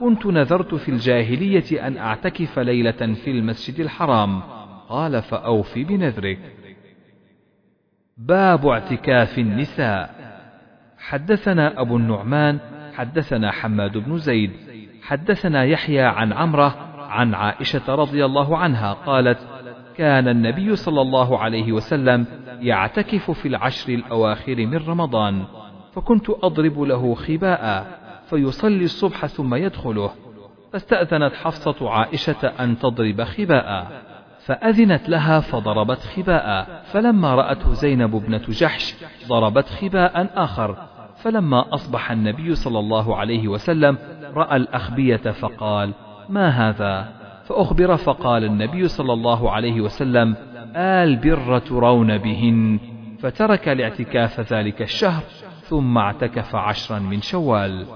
كنت نذرت في الجاهلية أن أعتكف ليلة في المسجد الحرام، قال فأوف بنذرك. باب اعتكاف النساء. حدثنا أبو النعمان حدثنا حماد بن زيد حدثنا يحيى عن عمرة عن عائشة رضي الله عنها قالت: كان النبي صلى الله عليه وسلم يعتكف في العشر الأواخر من رمضان. فكنت أضرب له خباء فيصلي الصبح ثم يدخله. فاستأذنت حفصة عائشة أن تضرب خباء. فأذنت لها فضربت خباء. فلما رأته زينب ابنة جحش ضربت خباء آخر. فلما أصبح النبي صلى الله عليه وسلم رأى الأخبية فقال ما هذا؟ فأخبر فقال النبي صلى الله عليه وسلم آل بر ترون بهن. فترك الاعتكاف ذلك الشهر ثم اعتكف عشرا من شوال.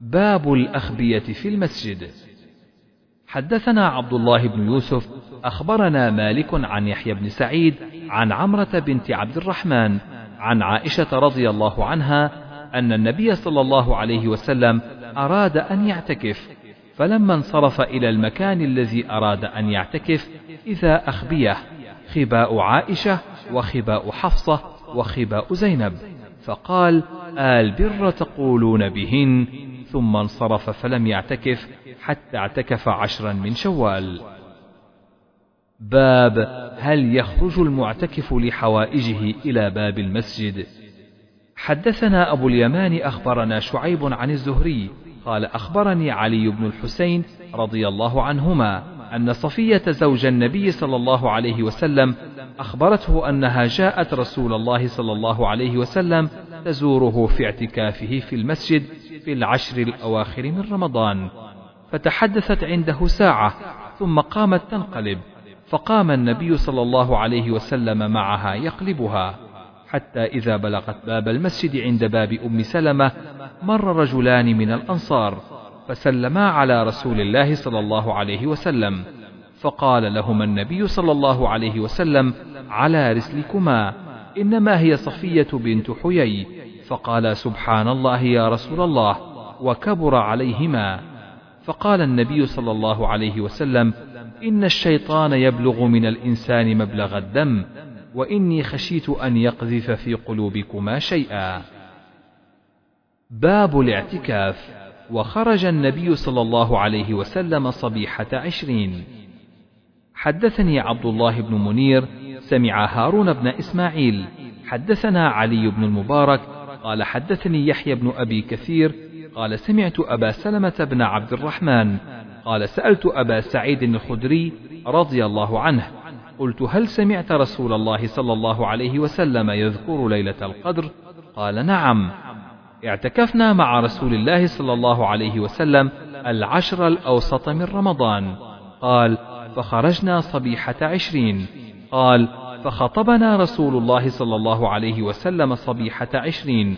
باب الأخبية في المسجد. حدثنا عبد الله بن يوسف أخبرنا مالك عن يحيى بن سعيد عن عمرة بنت عبد الرحمن عن عائشة رضي الله عنها أن النبي صلى الله عليه وسلم أراد أن يعتكف فلما انصرف إلى المكان الذي أراد أن يعتكف إذا أخبيه خباء عائشة وخباء حفصة وخباء زينب. فقال البر تقولون بهن. ثم انصرف فلم يعتكف حتى اعتكف عشرا من شوال. باب هل يخرج المعتكف لحوائجه إلى باب المسجد؟ حدثنا أبو اليمان أخبرنا شعيب عن الزهري قال أخبرني علي بن الحسين رضي الله عنهما. أن صفية زوج النبي صلى الله عليه وسلم أخبرته أنها جاءت رسول الله صلى الله عليه وسلم تزوره في اعتكافه في المسجد في العشر الأواخر من رمضان. فتحدثت عنده ساعة ثم قامت تنقلب فقام النبي صلى الله عليه وسلم معها يقلبها. حتى إذا بلغت باب المسجد عند باب أم سلمة مر رجلان من الأنصار. فسلما على رسول الله صلى الله عليه وسلم. فقال لهما النبي صلى الله عليه وسلم على رسلكما إنما هي صفية بنت حيي. فقال سبحان الله يا رسول الله وكبر عليهما. فقال النبي صلى الله عليه وسلم إن الشيطان يبلغ من الإنسان مبلغ الدم وإني خشيت أن يقذف في قلوبكما شيئا. باب الاعتكاف. وخرج النبي صلى الله عليه وسلم صبيحة عشرين. حدثني عبد الله بن منير سمع هارون بن إسماعيل. حدثنا علي بن المبارك قال حدثني يحيى بن أبي كثير قال سمعت أبا سلمة بن عبد الرحمن. قال سألت أبا سعيد الخدري رضي الله عنه قلت هل سمعت رسول الله صلى الله عليه وسلم يذكر ليلة القدر؟ قال نعم. اعتكفنا مع رسول الله صلى الله عليه وسلم العشر الأوسط من رمضان. قال فخرجنا صبيحة عشرين. قال فخطبنا رسول الله صلى الله عليه وسلم صبيحة عشرين.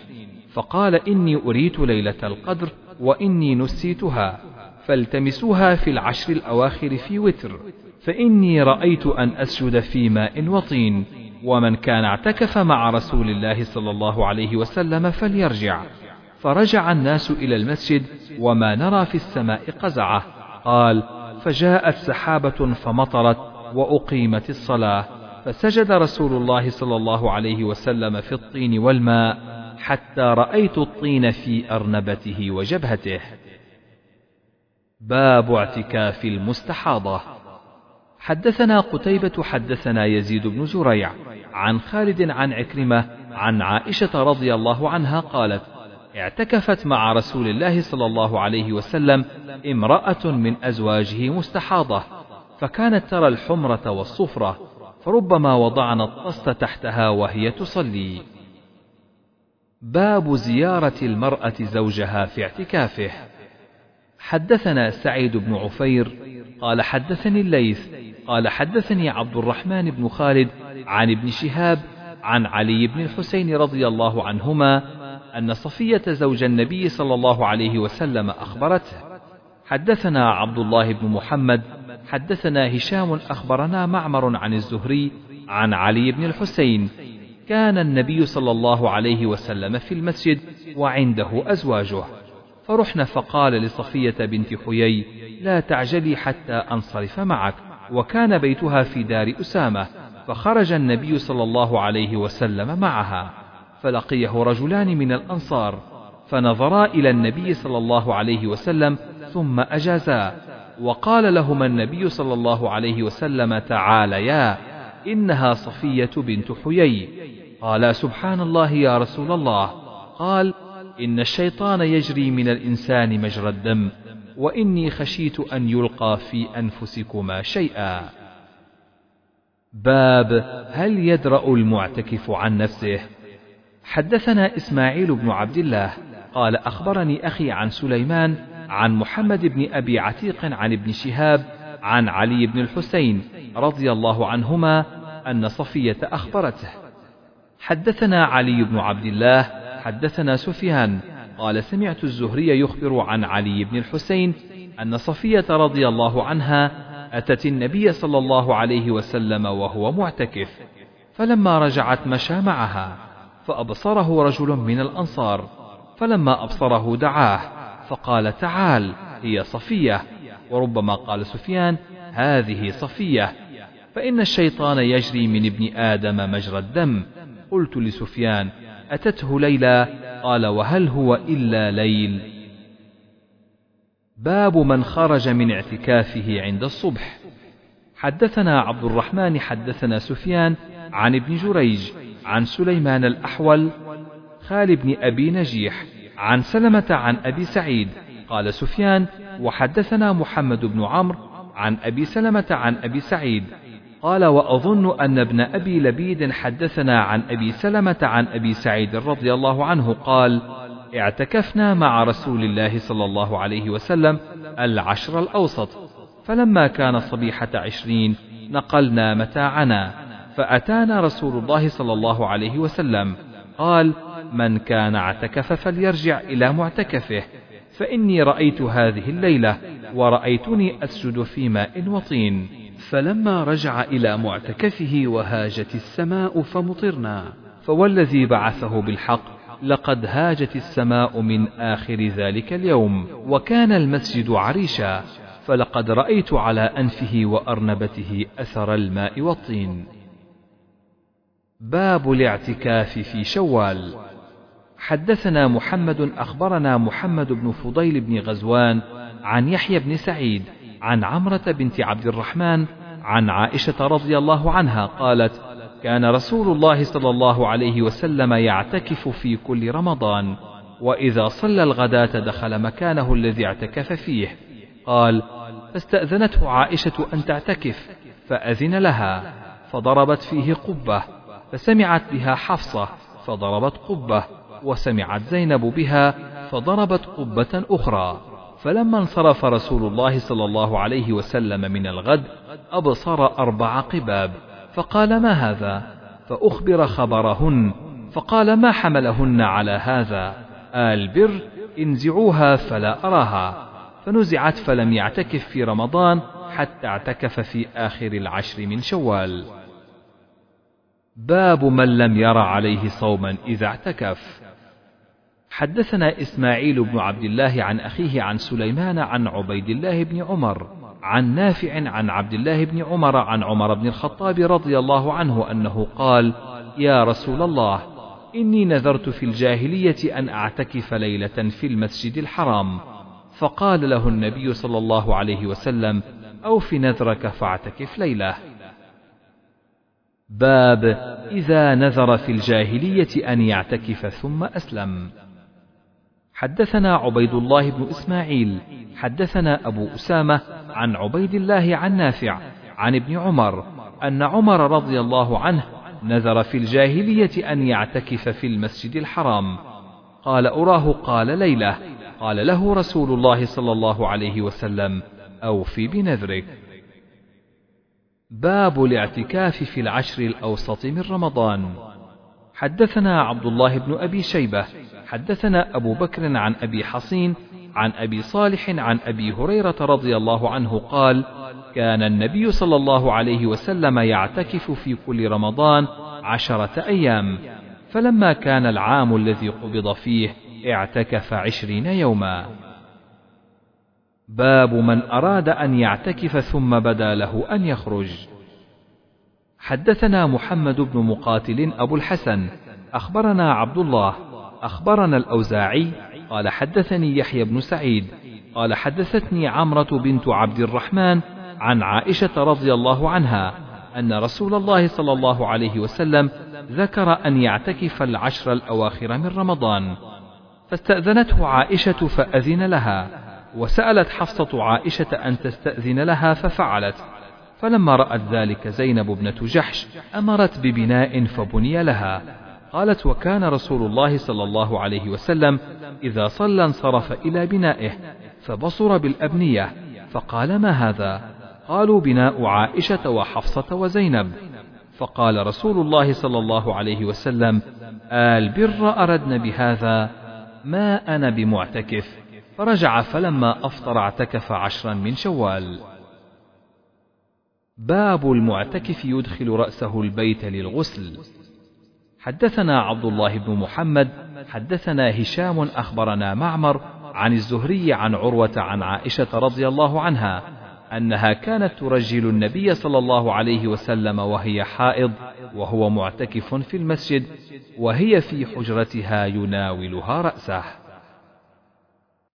فقال إني أريت ليلة القدر وإني نسيتها فالتمسوها في العشر الأواخر في وتر فإني رأيت أن أسجد في ماء وطين. ومن كان اعتكف مع رسول الله صلى الله عليه وسلم فليرجع. فرجع الناس إلى المسجد وما نرى في السماء قزعة. قال فجاءت سحابة فمطرت وأقيمت الصلاة. فسجد رسول الله صلى الله عليه وسلم في الطين والماء حتى رأيت الطين في أرنبته وجبهته. باب اعتكاف المستحاضة. حدثنا قتيبة حدثنا يزيد بن زريع عن خالد عن عكرمة عن عائشة رضي الله عنها قالت اعتكفت مع رسول الله صلى الله عليه وسلم امرأة من أزواجه مستحاضة فكانت ترى الحمرة والصفرة فربما وضعنا الطست تحتها وهي تصلي. باب زيارة المرأة زوجها في اعتكافه. حدثنا سعيد بن عفير قال حدثني الليث قال حدثني عبد الرحمن بن خالد عن ابن شهاب عن علي بن الحسين رضي الله عنهما أن صفية زوج النبي صلى الله عليه وسلم أخبرته. حدثنا عبد الله بن محمد حدثنا هشام أخبرنا معمر عن الزهري عن علي بن الحسين. كان النبي صلى الله عليه وسلم في المسجد وعنده أزواجه. فرحنا فقال لصفية بنت حيي لا تعجلي حتى أنصرف معك. وكان بيتها في دار أسامة فخرج النبي صلى الله عليه وسلم معها فلقيه رجلان من الأنصار فنظرا إلى النبي صلى الله عليه وسلم ثم أجازا وقال لهما النبي صلى الله عليه وسلم تعاليا إنها صفية بنت حيي. قالا سبحان الله يا رسول الله. قال إن الشيطان يجري من الإنسان مجرى الدم. وإني خشيت أن يلقى في أنفسكما شيئا. باب هل يدرأ المعتكف عن نفسه؟ حدثنا إسماعيل بن عبد الله قال أخبرني أخي عن سليمان عن محمد بن أبي عتيق عن ابن شهاب عن علي بن الحسين رضي الله عنهما أن صفية أخبرته. حدثنا علي بن عبد الله حدثنا سفيان قال سمعت الزهري يخبر عن علي بن الحسين أن صفية رضي الله عنها أتت النبي صلى الله عليه وسلم وهو معتكف فلما رجعت مشى معها فأبصره رجل من الأنصار فلما أبصره دعاه فقال تعال هي صفية وربما قال سفيان هذه صفية فإن الشيطان يجري من ابن آدم مجرى الدم قلت لسفيان أتته ليلى؟ قال وهل هو إلا ليل؟ باب من خرج من اعتكافه عند الصبح. حدثنا عبد الرحمن حدثنا سفيان عن ابن جريج عن سليمان الأحول خال بن أبي نجيح عن سلمة عن أبي سعيد قال سفيان وحدثنا محمد بن عمرو عن أبي سلمة عن أبي سعيد قال وأظن أن ابن أبي لبيد حدثنا عن أبي سلمة عن أبي سعيد رضي الله عنه قال اعتكفنا مع رسول الله صلى الله عليه وسلم العشر الأوسط فلما كان صبيحة عشرين نقلنا متاعنا فأتانا رسول الله صلى الله عليه وسلم قال من كان اعتكف فليرجع إلى معتكفه فإني رأيت هذه الليلة ورأيتني أسجد في ماء وطين. فلما رجع إلى معتكفه وهاجت السماء فمطرنا فوالذي بعثه بالحق لقد هاجت السماء من آخر ذلك اليوم وكان المسجد عريشا فلقد رأيت على أنفه وأرنبته أثر الماء والطين. باب الاعتكاف في شوال. حدثنا محمد أخبرنا محمد بن فضيل بن غزوان عن يحيى بن سعيد عن عمرة بنت عبد الرحمن عن عائشة رضي الله عنها قالت كان رسول الله صلى الله عليه وسلم يعتكف في كل رمضان وإذا صلى الغداة دخل مكانه الذي اعتكف فيه. قال فاستأذنته عائشة أن تعتكف فأذن لها فضربت فيه قبة فسمعت بها حفصة فضربت قبة وسمعت زينب بها فضربت قبة أخرى. فلما انصرف رسول الله صلى الله عليه وسلم من الغد أبصر أربع قباب فقال ما هذا؟ فأخبر خبرهن فقال ما حملهن على هذا؟ آل بر انزعوها فلا أراها. فنزعت فلم يعتكف في رمضان حتى اعتكف في آخر العشر من شوال. باب من لم ير عليه صوما إذا اعتكف. حدثنا إسماعيل بن عبد الله عن أخيه عن سليمان عن عبيد الله بن عمر عن نافع عن عبد الله بن عمر عن عمر بن الخطاب رضي الله عنه أنه قال يا رسول الله إني نذرت في الجاهلية أن أعتكف ليلة في المسجد الحرام فقال له النبي صلى الله عليه وسلم أوف نذرك فاعتكف ليلة. باب إذا نذر في الجاهلية أن يعتكف ثم أسلم. حدثنا عبيد الله بن إسماعيل حدثنا أبو أسامة عن عبيد الله عن نافع عن ابن عمر أن عمر رضي الله عنه نذر في الجاهلية أن يعتكف في المسجد الحرام. قال أراه قال ليلة. قال له رسول الله صلى الله عليه وسلم أوفي بنذرك. باب الاعتكاف في العشر الأوسط من رمضان. حدثنا عبد الله بن أبي شيبة حدثنا أبو بكر عن أبي حصين عن أبي صالح عن أبي هريرة رضي الله عنه قال كان النبي صلى الله عليه وسلم يعتكف في كل رمضان عشرة أيام. فلما كان العام الذي قبض فيه اعتكف عشرين يوما. باب من أراد أن يعتكف ثم بدا له أن يخرج. حدثنا محمد بن مقاتل أبو الحسن أخبرنا عبد الله أخبرنا الأوزاعي قال حدثني يحيى بن سعيد قال حدثتني عمرة بنت عبد الرحمن عن عائشة رضي الله عنها أن رسول الله صلى الله عليه وسلم ذكر أن يعتكف العشر الأواخر من رمضان فاستأذنته عائشة فأذن لها وسألت حفصة عائشة أن تستأذن لها ففعلت فلما رأت ذلك زينب ابنة جحش أمرت ببناء فبني لها. قالت وكان رسول الله صلى الله عليه وسلم إذا صلى انصرف إلى بنائه فبصر بالأبنية فقال ما هذا؟ قالوا بناء عائشة وحفصة وزينب. فقال رسول الله صلى الله عليه وسلم آل بر أردن بهذا؟ ما أنا بمعتكف. فرجع فلما أفطر اعتكف عشرا من شوال. باب المعتكف يدخل رأسه البيت للغسل. حدثنا عبد الله بن محمد حدثنا هشام أخبرنا معمر عن الزهري عن عروة عن عائشة رضي الله عنها أنها كانت ترجل النبي صلى الله عليه وسلم وهي حائض وهو معتكف في المسجد وهي في حجرتها يناولها رأسه.